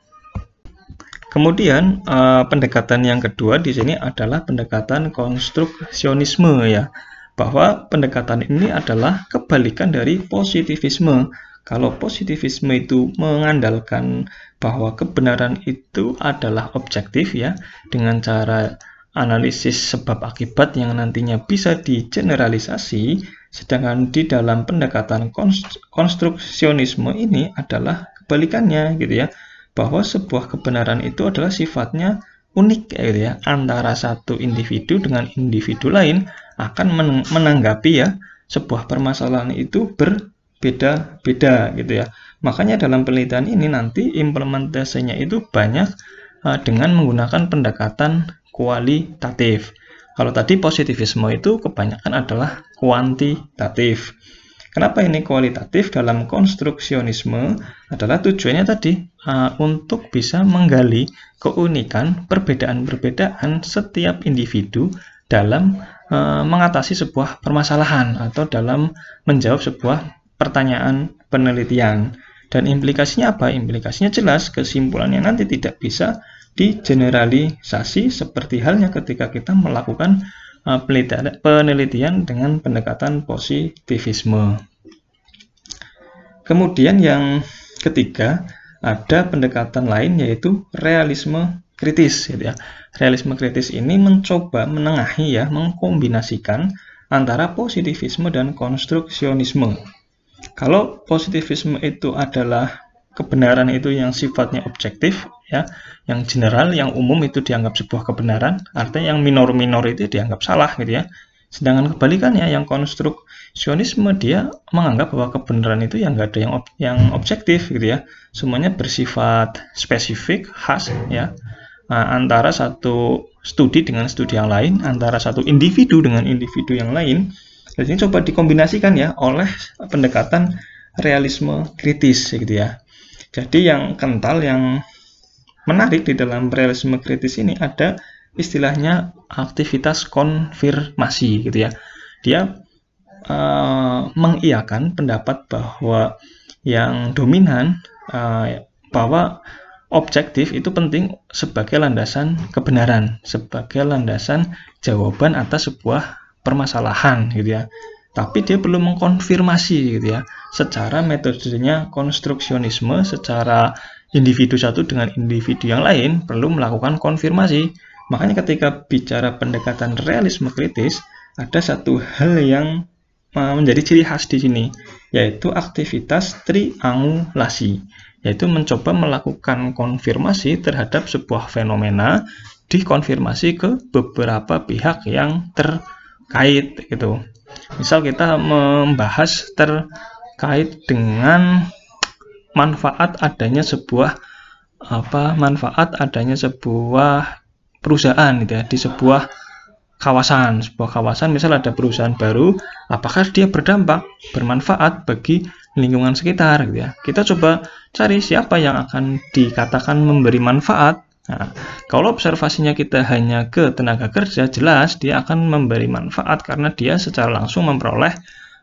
Kemudian uh, pendekatan yang kedua di sini adalah pendekatan konstruksionisme ya. Bahwa pendekatan ini adalah kebalikan dari positivisme. Kalau positivisme itu mengandalkan bahwa kebenaran itu adalah objektif ya dengan cara analisis sebab akibat yang nantinya bisa digeneralisasi, sedangkan di dalam pendekatan konstruksionisme ini adalah kebalikannya gitu ya. Bahwa sebuah kebenaran itu adalah sifatnya unik gitu ya. Antara satu individu dengan individu lain akan menanggapi ya sebuah permasalahan itu berbeda-beda gitu ya. Makanya dalam penelitian ini nanti implementasinya itu banyak uh, dengan menggunakan pendekatan kualitatif kalau tadi positivisme itu kebanyakan adalah kuantitatif Kenapa ini kualitatif dalam konstruksionisme adalah tujuannya tadi uh, untuk bisa menggali keunikan perbedaan-perbedaan setiap individu dalam uh, mengatasi sebuah permasalahan atau dalam menjawab sebuah pertanyaan penelitian. Dan implikasinya apa? Implikasinya jelas, kesimpulannya nanti tidak bisa digeneralisasi seperti halnya ketika kita melakukan Uh, penelitian dengan pendekatan positivisme. Kemudian yang ketiga ada pendekatan lain yaitu realisme kritis gitu ya. Realisme kritis ini mencoba menengahi ya, mengkombinasikan antara positivisme dan konstruksionisme. Kalau positivisme itu adalah kebenaran itu yang sifatnya objektif ya. Yang general yang umum itu dianggap sebuah kebenaran artinya yang minor-minor itu dianggap salah gitu ya. Sedangkan kebalikannya yang konstruksionisme dia menganggap bahwa kebenaran itu yang enggak ada yang ob, yang objektif gitu ya. Semuanya bersifat spesifik khas ya. Nah, antara satu studi dengan studi yang lain antara satu individu dengan individu yang lain. Jadi coba dikombinasikan ya oleh pendekatan realisme kritis gitu ya jadi yang kental yang menarik di dalam realisme kritis ini ada istilahnya aktivitas konfirmasi gitu ya. Dia uh, mengiyakan pendapat bahwa yang dominan uh, bahwa objektif itu penting sebagai landasan kebenaran, sebagai landasan jawaban atas sebuah permasalahan gitu ya. Tapi dia belum mengkonfirmasi gitu ya. Secara metodenya konstruksionisme, secara individu satu dengan individu yang lain perlu melakukan konfirmasi. Makanya ketika bicara pendekatan realisme kritis, ada satu hal yang menjadi ciri khas di sini, yaitu aktivitas triangulasi, yaitu mencoba melakukan konfirmasi terhadap sebuah fenomena dikonfirmasi ke beberapa pihak yang terkait gitu. Misal kita membahas terkait dengan manfaat adanya sebuah apa manfaat adanya sebuah perusahaan gitu ya di sebuah kawasan. Sebuah kawasan misal ada perusahaan baru apakah dia berdampak bermanfaat bagi lingkungan sekitar gitu ya? Kita coba cari siapa yang akan dikatakan memberi manfaat Nah, kalau observasinya kita hanya ke tenaga kerja, jelas dia akan memberi manfaat karena dia secara langsung memperoleh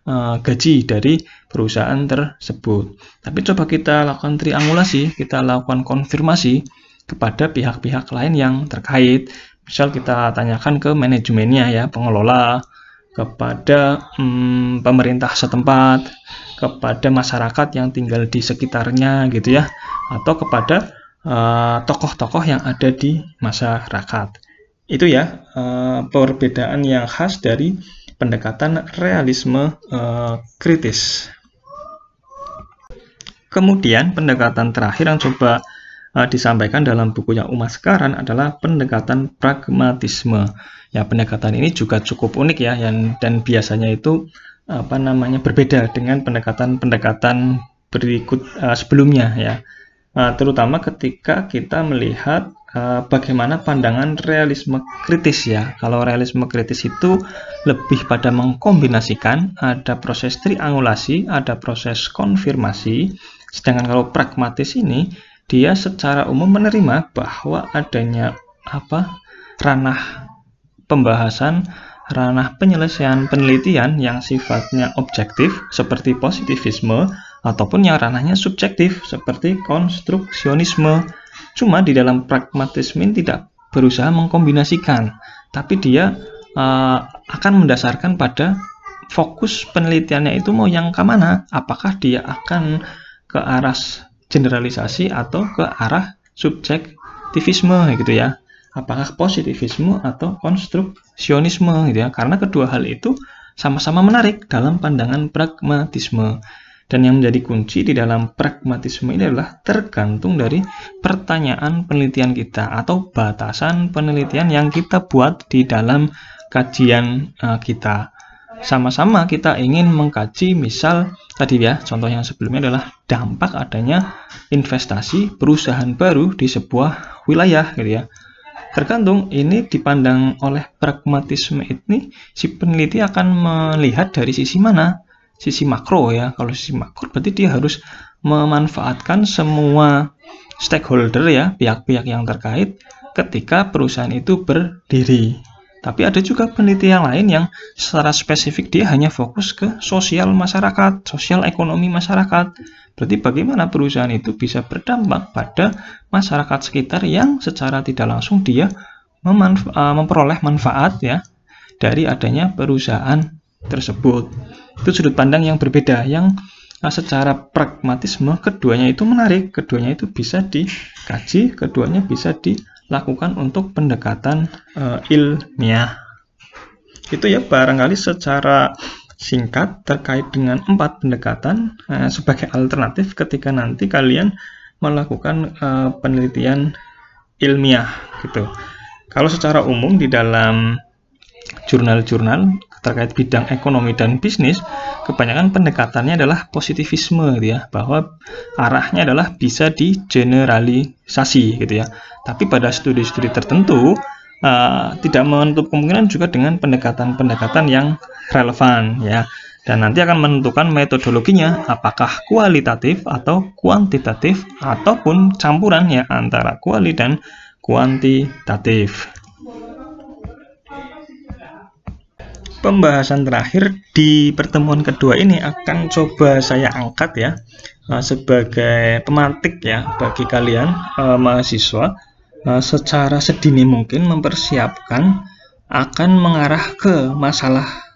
uh, gaji dari perusahaan tersebut. Tapi coba kita lakukan triangulasi, kita lakukan konfirmasi kepada pihak-pihak lain yang terkait. Misal kita tanyakan ke manajemennya ya, pengelola, kepada hmm, pemerintah setempat, kepada masyarakat yang tinggal di sekitarnya gitu ya, atau kepada eh, tokoh-tokoh uh, yang ada di masyarakat. Itu ya uh, perbedaan yang khas dari pendekatan realisme uh, kritis. Kemudian pendekatan terakhir yang coba uh, disampaikan dalam buku yang umat sekarang adalah pendekatan pragmatisme. Ya, pendekatan ini juga cukup unik ya yang, dan biasanya itu apa namanya berbeda dengan pendekatan-pendekatan berikut uh, sebelumnya ya. Uh, terutama ketika kita melihat uh, bagaimana pandangan realisme kritis ya. Kalau realisme kritis itu lebih pada mengkombinasikan ada proses triangulasi, ada proses konfirmasi, Sedangkan kalau pragmatis ini dia secara umum menerima bahwa adanya apa ranah pembahasan, ranah penyelesaian penelitian yang sifatnya objektif seperti positivisme ataupun yang ranahnya subjektif seperti konstruksionisme. Cuma di dalam pragmatisme tidak berusaha mengkombinasikan, tapi dia uh, akan mendasarkan pada fokus penelitiannya itu mau yang ke mana? Apakah dia akan ke arah generalisasi atau ke arah subjektivisme gitu ya? Apakah positivisme atau konstruksionisme gitu ya? Karena kedua hal itu sama-sama menarik dalam pandangan pragmatisme. Dan yang menjadi kunci di dalam pragmatisme ini adalah tergantung dari pertanyaan penelitian kita atau batasan penelitian yang kita buat di dalam kajian uh, kita. Sama-sama kita ingin mengkaji misal tadi ya, contoh yang sebelumnya adalah dampak adanya investasi perusahaan baru di sebuah wilayah gitu ya. Tergantung ini dipandang oleh pragmatisme ini si peneliti akan melihat dari sisi mana? Sisi makro ya. Kalau sisi makro berarti dia harus memanfaatkan semua stakeholder ya, pihak-pihak yang terkait ketika perusahaan itu berdiri. Tapi ada juga penelitian lain yang secara spesifik dia hanya fokus ke sosial masyarakat, sosial ekonomi masyarakat. Berarti bagaimana perusahaan itu bisa berdampak pada masyarakat sekitar yang secara tidak langsung dia uh, memperoleh manfaat ya dari adanya perusahaan tersebut. Itu sudut pandang yang berbeda yang uh, secara pragmatisme keduanya itu menarik, keduanya itu bisa dikaji, keduanya bisa di lakukan untuk pendekatan uh, ilmiah. Itu ya barangkali secara singkat terkait dengan empat pendekatan uh, sebagai alternatif ketika nanti kalian melakukan uh, penelitian ilmiah gitu. Kalau secara umum di dalam jurnal-jurnal terkait bidang ekonomi dan bisnis, kebanyakan pendekatannya adalah positivisme gitu ya, bahwa arahnya adalah bisa digeneralisasi gitu ya. Tapi pada studi-studi tertentu uh, tidak menutup kemungkinan juga dengan pendekatan-pendekatan yang relevan ya. Dan nanti akan menentukan metodologinya apakah kualitatif atau kuantitatif ataupun campuran ya antara kuali dan kuantitatif. Pembahasan terakhir di pertemuan kedua ini akan coba saya angkat ya uh, sebagai pematik ya bagi kalian uh, mahasiswa uh, secara sedini mungkin mempersiapkan akan mengarah ke masalah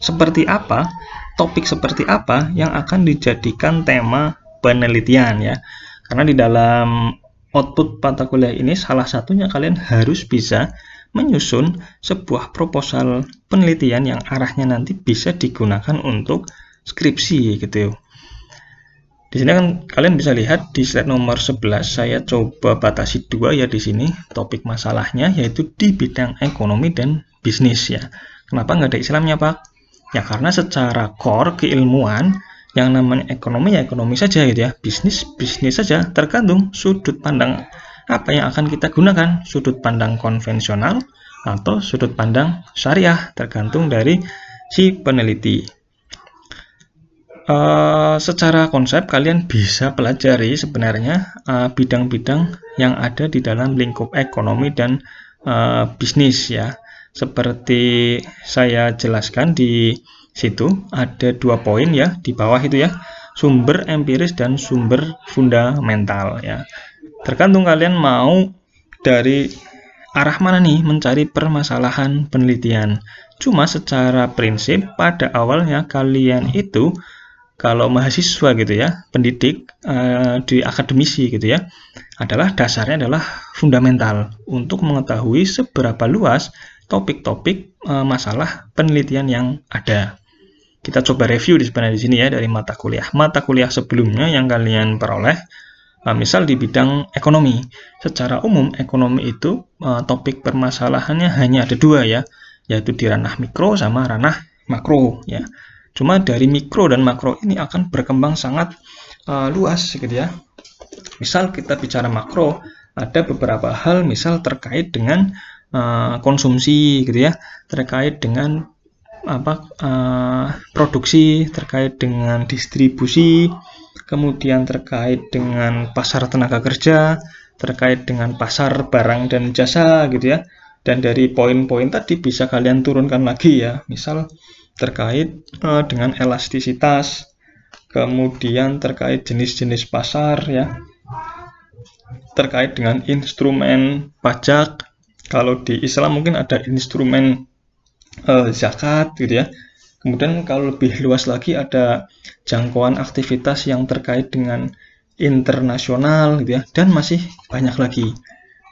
seperti apa, topik seperti apa yang akan dijadikan tema penelitian ya. Karena di dalam output mata kuliah ini salah satunya kalian harus bisa menyusun sebuah proposal penelitian yang arahnya nanti bisa digunakan untuk skripsi gitu. Di sini kan kalian bisa lihat di slide nomor 11 saya coba batasi dua ya di sini topik masalahnya yaitu di bidang ekonomi dan bisnis ya. Kenapa nggak ada Islamnya Pak? Ya karena secara core keilmuan yang namanya ekonomi ya ekonomi saja gitu ya, bisnis bisnis saja tergantung sudut pandang apa yang akan kita gunakan? Sudut pandang konvensional atau sudut pandang syariah tergantung dari si peneliti. Uh, secara konsep kalian bisa pelajari sebenarnya eh, bidang-bidang uh, yang ada di dalam lingkup ekonomi dan uh, bisnis ya. Seperti saya jelaskan di situ ada dua poin ya di bawah itu ya. Sumber empiris dan sumber fundamental ya Tergantung kalian mau dari arah mana nih mencari permasalahan penelitian. Cuma secara prinsip pada awalnya kalian itu kalau mahasiswa gitu ya, pendidik uh, di akademisi gitu ya, adalah dasarnya adalah fundamental untuk mengetahui seberapa luas topik-topik uh, masalah penelitian yang ada. Kita coba review di sebenarnya di sini ya dari mata kuliah. Mata kuliah sebelumnya yang kalian peroleh Nah, misal di bidang ekonomi, secara umum ekonomi itu uh, topik permasalahannya hanya ada dua ya, yaitu di ranah mikro sama ranah makro ya. Cuma dari mikro dan makro ini akan berkembang sangat uh, luas gitu ya. Misal kita bicara makro, ada beberapa hal misal terkait dengan uh, konsumsi gitu ya, terkait dengan apa produksi, terkait dengan distribusi, kemudian terkait dengan pasar tenaga kerja, terkait dengan pasar barang dan jasa gitu ya. Dan dari poin-poin tadi bisa kalian turunkan lagi ya, misal terkait uh, dengan elastisitas, kemudian terkait jenis-jenis pasar ya. terkait dengan instrumen pajak. Kalau di Islam mungkin ada instrumen uh, zakat gitu ya. Kemudian kalau lebih luas lagi ada jangkauan aktivitas yang terkait dengan internasional gitu ya dan masih banyak lagi.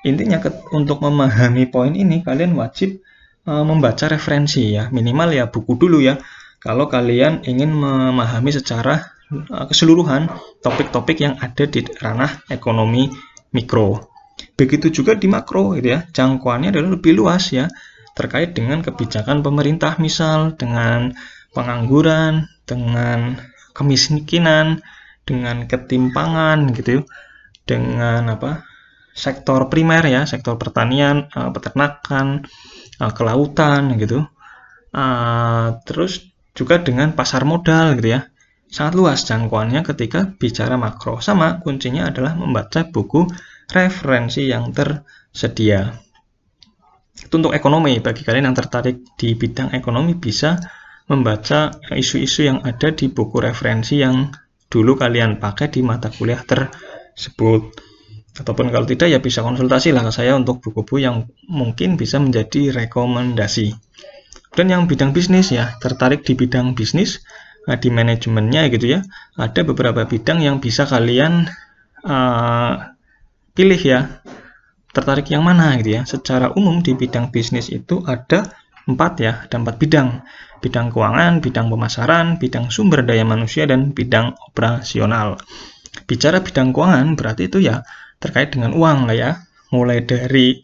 Intinya untuk memahami poin ini kalian wajib uh, membaca referensi ya, minimal ya buku dulu ya. Kalau kalian ingin memahami secara uh, keseluruhan topik-topik yang ada di ranah ekonomi mikro. Begitu juga di makro gitu ya. Jangkauannya adalah lebih luas ya terkait dengan kebijakan pemerintah misal dengan pengangguran, dengan kemiskinan, dengan ketimpangan gitu dengan apa sektor primer ya sektor pertanian uh, peternakan uh, kelautan gitu. Uh, terus juga dengan pasar modal gitu ya. Sangat luas jangkauannya ketika bicara makro. Sama kuncinya adalah membaca buku referensi yang tersedia itu untuk ekonomi. Bagi kalian yang tertarik di bidang ekonomi bisa membaca isu-isu yang ada di buku referensi yang dulu kalian pakai di mata kuliah tersebut. Ataupun kalau tidak ya bisa konsultasi lah ke saya untuk buku-buku yang mungkin bisa menjadi rekomendasi. Dan yang bidang bisnis ya tertarik di bidang bisnis nah, di manajemennya gitu ya ada beberapa bidang yang bisa kalian uh, pilih ya tertarik yang mana gitu ya. Secara umum di bidang bisnis itu ada empat ya, ada empat bidang. Bidang keuangan, bidang pemasaran, bidang sumber daya manusia, dan bidang operasional. Bicara bidang keuangan berarti itu ya terkait dengan uang lah ya. Mulai dari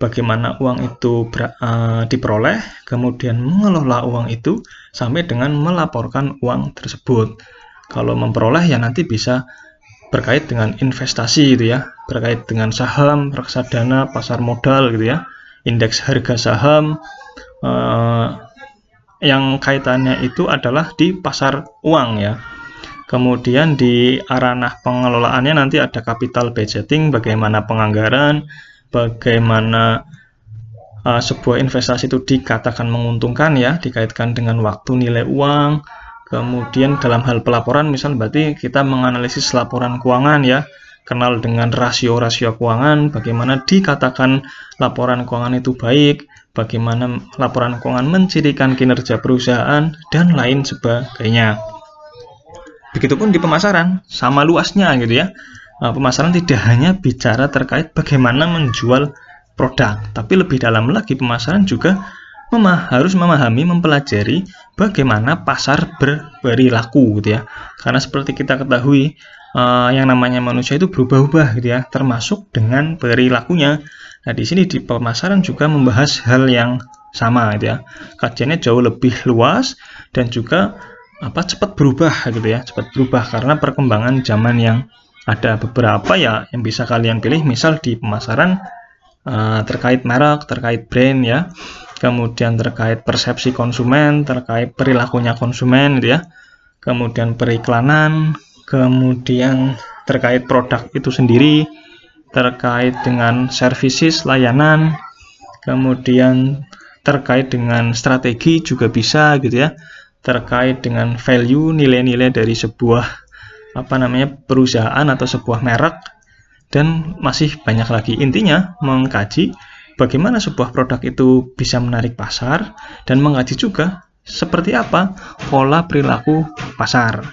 bagaimana uang itu ber, uh, diperoleh, kemudian mengelola uang itu, sampai dengan melaporkan uang tersebut. Kalau memperoleh ya nanti bisa berkait dengan investasi gitu ya, berkait dengan saham, reksadana, pasar modal gitu ya, indeks harga saham eh, yang kaitannya itu adalah di pasar uang ya. Kemudian di ranah pengelolaannya nanti ada capital budgeting, bagaimana penganggaran, bagaimana uh, sebuah investasi itu dikatakan menguntungkan ya, dikaitkan dengan waktu nilai uang, Kemudian dalam hal pelaporan, misal berarti kita menganalisis laporan keuangan ya, kenal dengan rasio-rasio keuangan, bagaimana dikatakan laporan keuangan itu baik, bagaimana laporan keuangan mencirikan kinerja perusahaan, dan lain sebagainya. Begitupun di pemasaran, sama luasnya gitu ya. Nah, pemasaran tidak hanya bicara terkait bagaimana menjual produk, tapi lebih dalam lagi pemasaran juga memah harus memahami, mempelajari bagaimana pasar berperilaku gitu ya. Karena seperti kita ketahui uh, yang namanya manusia itu berubah-ubah gitu ya, termasuk dengan perilakunya. Nah, di sini di pemasaran juga membahas hal yang sama gitu ya. Kajiannya jauh lebih luas dan juga apa cepat berubah gitu ya, cepat berubah karena perkembangan zaman yang ada beberapa ya yang bisa kalian pilih misal di pemasaran uh, terkait merek, terkait brand ya kemudian terkait persepsi konsumen, terkait perilakunya konsumen gitu ya, kemudian periklanan, kemudian terkait produk itu sendiri, terkait dengan services, layanan, kemudian terkait dengan strategi juga bisa gitu ya, terkait dengan value, nilai-nilai dari sebuah apa namanya perusahaan atau sebuah merek dan masih banyak lagi. Intinya mengkaji bagaimana sebuah produk itu bisa menarik pasar dan mengkaji juga seperti apa pola perilaku pasar.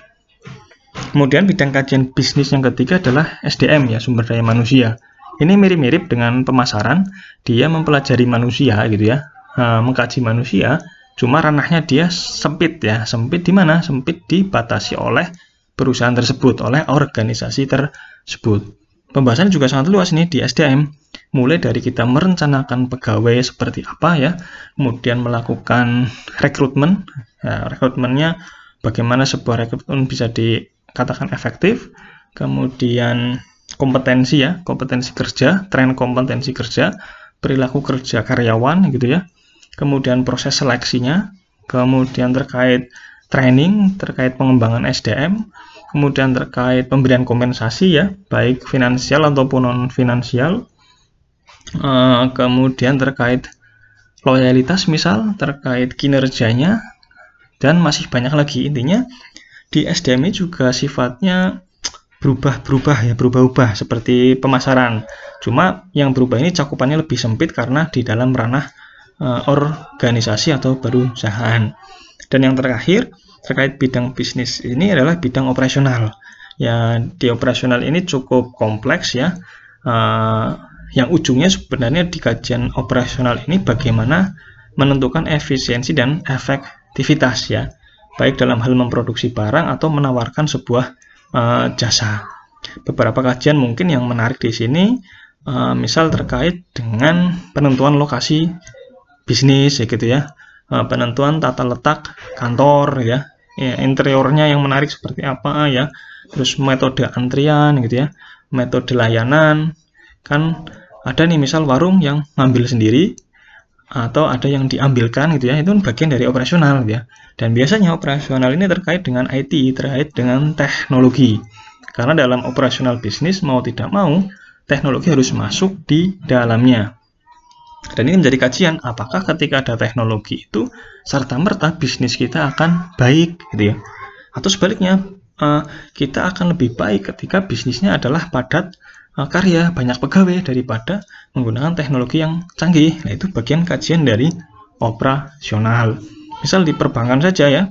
Kemudian bidang kajian bisnis yang ketiga adalah SDM ya, sumber daya manusia. Ini mirip-mirip dengan pemasaran, dia mempelajari manusia gitu ya, nah, mengkaji manusia, cuma ranahnya dia sempit ya, sempit di mana? Sempit dibatasi oleh perusahaan tersebut, oleh organisasi tersebut. Pembahasan juga sangat luas nih di SDM, mulai dari kita merencanakan pegawai seperti apa ya, kemudian melakukan rekrutmen, ya, rekrutmennya bagaimana sebuah rekrutmen bisa dikatakan efektif, kemudian kompetensi ya, kompetensi kerja, tren kompetensi kerja, perilaku kerja karyawan gitu ya, kemudian proses seleksinya, kemudian terkait training, terkait pengembangan SDM, kemudian terkait pemberian kompensasi ya, baik finansial ataupun non finansial, uh, kemudian terkait loyalitas misal, terkait kinerjanya, dan masih banyak lagi intinya di SDM juga sifatnya berubah-berubah ya, berubah-ubah seperti pemasaran. Cuma yang berubah ini cakupannya lebih sempit karena di dalam ranah uh, organisasi atau perusahaan. Dan yang terakhir terkait bidang bisnis ini adalah bidang operasional. Ya di operasional ini cukup kompleks ya. Uh, yang ujungnya sebenarnya di kajian operasional ini bagaimana menentukan efisiensi dan efektivitas ya, baik dalam hal memproduksi barang atau menawarkan sebuah uh, jasa. Beberapa kajian mungkin yang menarik di sini, uh, misal terkait dengan penentuan lokasi bisnis, ya gitu ya, uh, penentuan tata letak kantor, ya, ya, interiornya yang menarik seperti apa, ya, terus metode antrian, gitu ya, metode layanan, kan ada nih misal warung yang ngambil sendiri atau ada yang diambilkan gitu ya itu bagian dari operasional gitu ya. Dan biasanya operasional ini terkait dengan IT terkait dengan teknologi. Karena dalam operasional bisnis mau tidak mau teknologi harus masuk di dalamnya. Dan ini menjadi kajian apakah ketika ada teknologi itu serta merta bisnis kita akan baik gitu ya. Atau sebaliknya eh, kita akan lebih baik ketika bisnisnya adalah padat karya, banyak pegawai daripada menggunakan teknologi yang canggih. Nah, itu bagian kajian dari operasional. Misal di perbankan saja ya,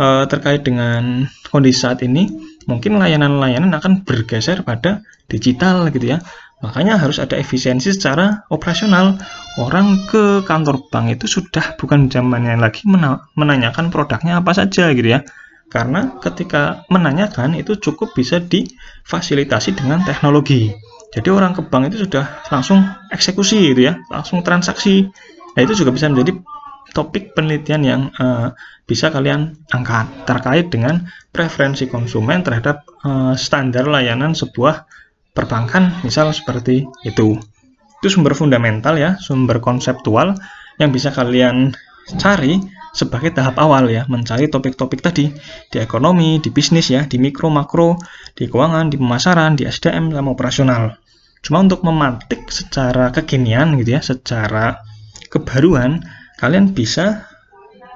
eh, terkait dengan kondisi saat ini, mungkin layanan-layanan akan bergeser pada digital gitu ya. Makanya harus ada efisiensi secara operasional. Orang ke kantor bank itu sudah bukan zamannya lagi menanyakan produknya apa saja gitu ya karena ketika menanyakan itu cukup bisa difasilitasi dengan teknologi. Jadi orang ke bank itu sudah langsung eksekusi gitu ya, langsung transaksi. Nah itu juga bisa menjadi topik penelitian yang uh, bisa kalian angkat terkait dengan preferensi konsumen terhadap uh, standar layanan sebuah perbankan, misal seperti itu. Itu sumber fundamental ya, sumber konseptual yang bisa kalian cari sebagai tahap awal ya, mencari topik-topik tadi di ekonomi, di bisnis ya, di mikro, makro, di keuangan, di pemasaran, di SDM, sama operasional. Cuma untuk memantik secara kekinian gitu ya, secara kebaruan, kalian bisa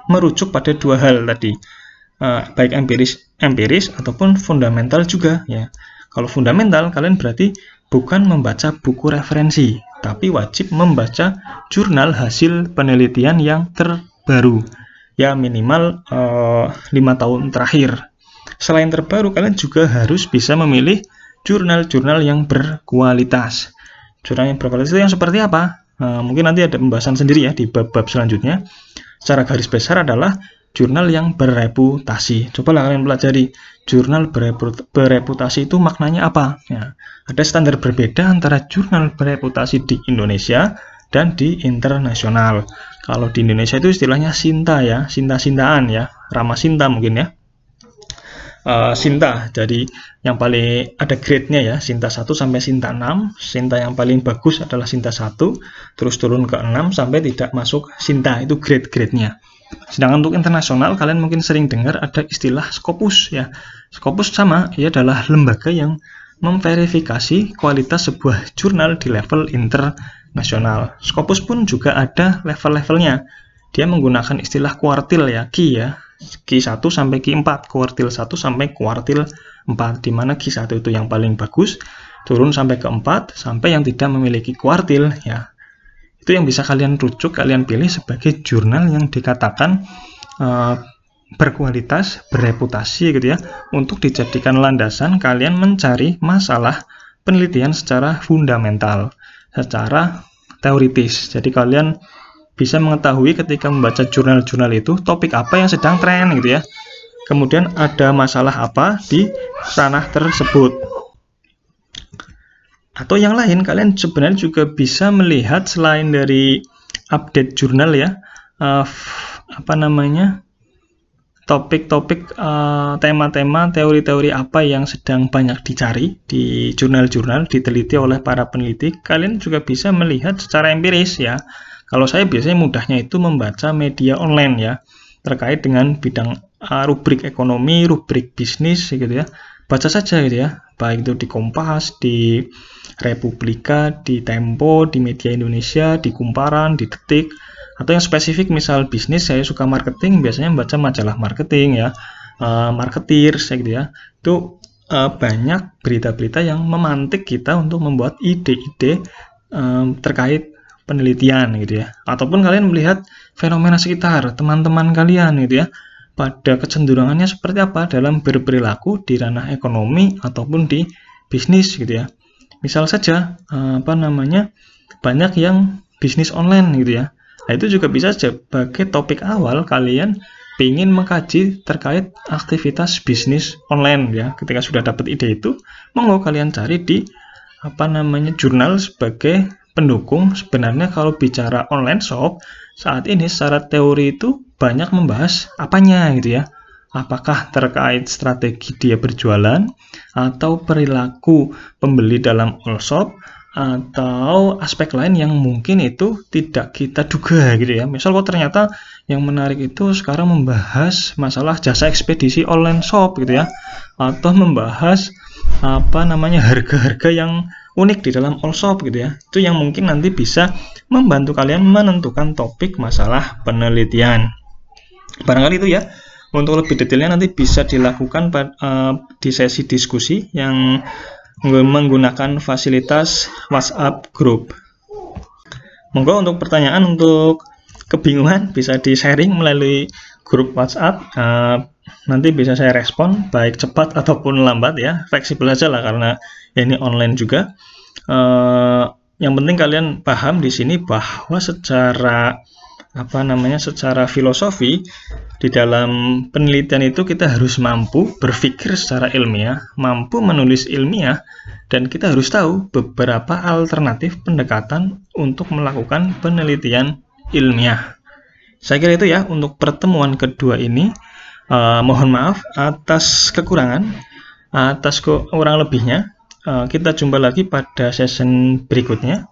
merujuk pada dua hal tadi, uh, baik empiris, empiris ataupun fundamental juga ya. Kalau fundamental, kalian berarti bukan membaca buku referensi, tapi wajib membaca jurnal hasil penelitian yang terbaru ya minimal eh, lima uh, tahun terakhir. Selain terbaru, kalian juga harus bisa memilih jurnal-jurnal yang berkualitas. Jurnal yang berkualitas itu yang seperti apa? Uh, mungkin nanti ada pembahasan sendiri ya di bab-bab selanjutnya. Secara garis besar adalah jurnal yang bereputasi. Coba kalian pelajari jurnal bereputasi itu maknanya apa? Ya, ada standar berbeda antara jurnal bereputasi di Indonesia dan di internasional. Kalau di Indonesia itu istilahnya Sinta ya, Sinta-sintaan ya, Rama Sinta mungkin ya. Uh, Sinta, jadi yang paling ada grade-nya ya, Sinta 1 sampai Sinta 6. Sinta yang paling bagus adalah Sinta 1, terus turun ke 6 sampai tidak masuk Sinta, itu grade-grade-nya. Sedangkan untuk internasional, kalian mungkin sering dengar ada istilah Scopus ya. Scopus sama, ia adalah lembaga yang memverifikasi kualitas sebuah jurnal di level internasional. Scopus pun juga ada level-levelnya. Dia menggunakan istilah kuartil ya, Q ya. Q1 sampai Q4, kuartil 1 sampai kuartil 4, di mana Q1 itu yang paling bagus, turun sampai ke 4, sampai yang tidak memiliki kuartil ya. Itu yang bisa kalian rujuk, kalian pilih sebagai jurnal yang dikatakan uh, berkualitas, bereputasi gitu ya, untuk dijadikan landasan kalian mencari masalah penelitian secara fundamental, secara teoritis. Jadi kalian bisa mengetahui ketika membaca jurnal-jurnal itu topik apa yang sedang tren gitu ya. Kemudian ada masalah apa di ranah tersebut. Atau yang lain kalian sebenarnya juga bisa melihat selain dari update jurnal ya, uh, apa namanya? Topik-topik uh, tema-tema teori-teori apa yang sedang banyak dicari di jurnal-jurnal diteliti oleh para peneliti. Kalian juga bisa melihat secara empiris ya. Kalau saya biasanya mudahnya itu membaca media online ya terkait dengan bidang uh, rubrik ekonomi rubrik bisnis gitu ya. Baca saja gitu ya. Baik itu di Kompas di Republika di Tempo di Media Indonesia di Kumparan di Detik atau yang spesifik misal bisnis saya suka marketing biasanya membaca majalah marketing ya uh, marketeer saya gitu ya itu uh, banyak berita-berita yang memantik kita untuk membuat ide-ide um, terkait penelitian gitu ya. Ataupun kalian melihat fenomena sekitar teman-teman kalian gitu ya. Pada kecenderungannya seperti apa dalam berperilaku di ranah ekonomi ataupun di bisnis gitu ya. Misal saja apa namanya banyak yang bisnis online gitu ya. Nah, itu juga bisa sebagai topik awal kalian ingin mengkaji terkait aktivitas bisnis online ya. Ketika sudah dapat ide itu, monggo kalian cari di apa namanya jurnal sebagai pendukung. Sebenarnya kalau bicara online shop saat ini secara teori itu banyak membahas apanya gitu ya. Apakah terkait strategi dia berjualan atau perilaku pembeli dalam all shop atau aspek lain yang mungkin itu tidak kita duga gitu ya. Misal kok ternyata yang menarik itu sekarang membahas masalah jasa ekspedisi online shop gitu ya atau membahas apa namanya harga-harga yang unik di dalam all shop gitu ya. Itu yang mungkin nanti bisa membantu kalian menentukan topik masalah penelitian. Barangkali itu ya. Untuk lebih detailnya nanti bisa dilakukan uh, di sesi diskusi yang menggunakan fasilitas WhatsApp group. Monggo untuk pertanyaan untuk kebingungan bisa di-sharing melalui grup WhatsApp. Uh, nanti bisa saya respon baik cepat ataupun lambat ya. Fleksibel aja lah karena ini online juga. Uh, yang penting kalian paham di sini bahwa secara apa namanya secara filosofi di dalam penelitian itu kita harus mampu berpikir secara ilmiah, mampu menulis ilmiah, dan kita harus tahu beberapa alternatif pendekatan untuk melakukan penelitian ilmiah. Saya kira itu ya untuk pertemuan kedua ini. Uh, mohon maaf atas kekurangan, atas kurang lebihnya. Uh, kita jumpa lagi pada session berikutnya.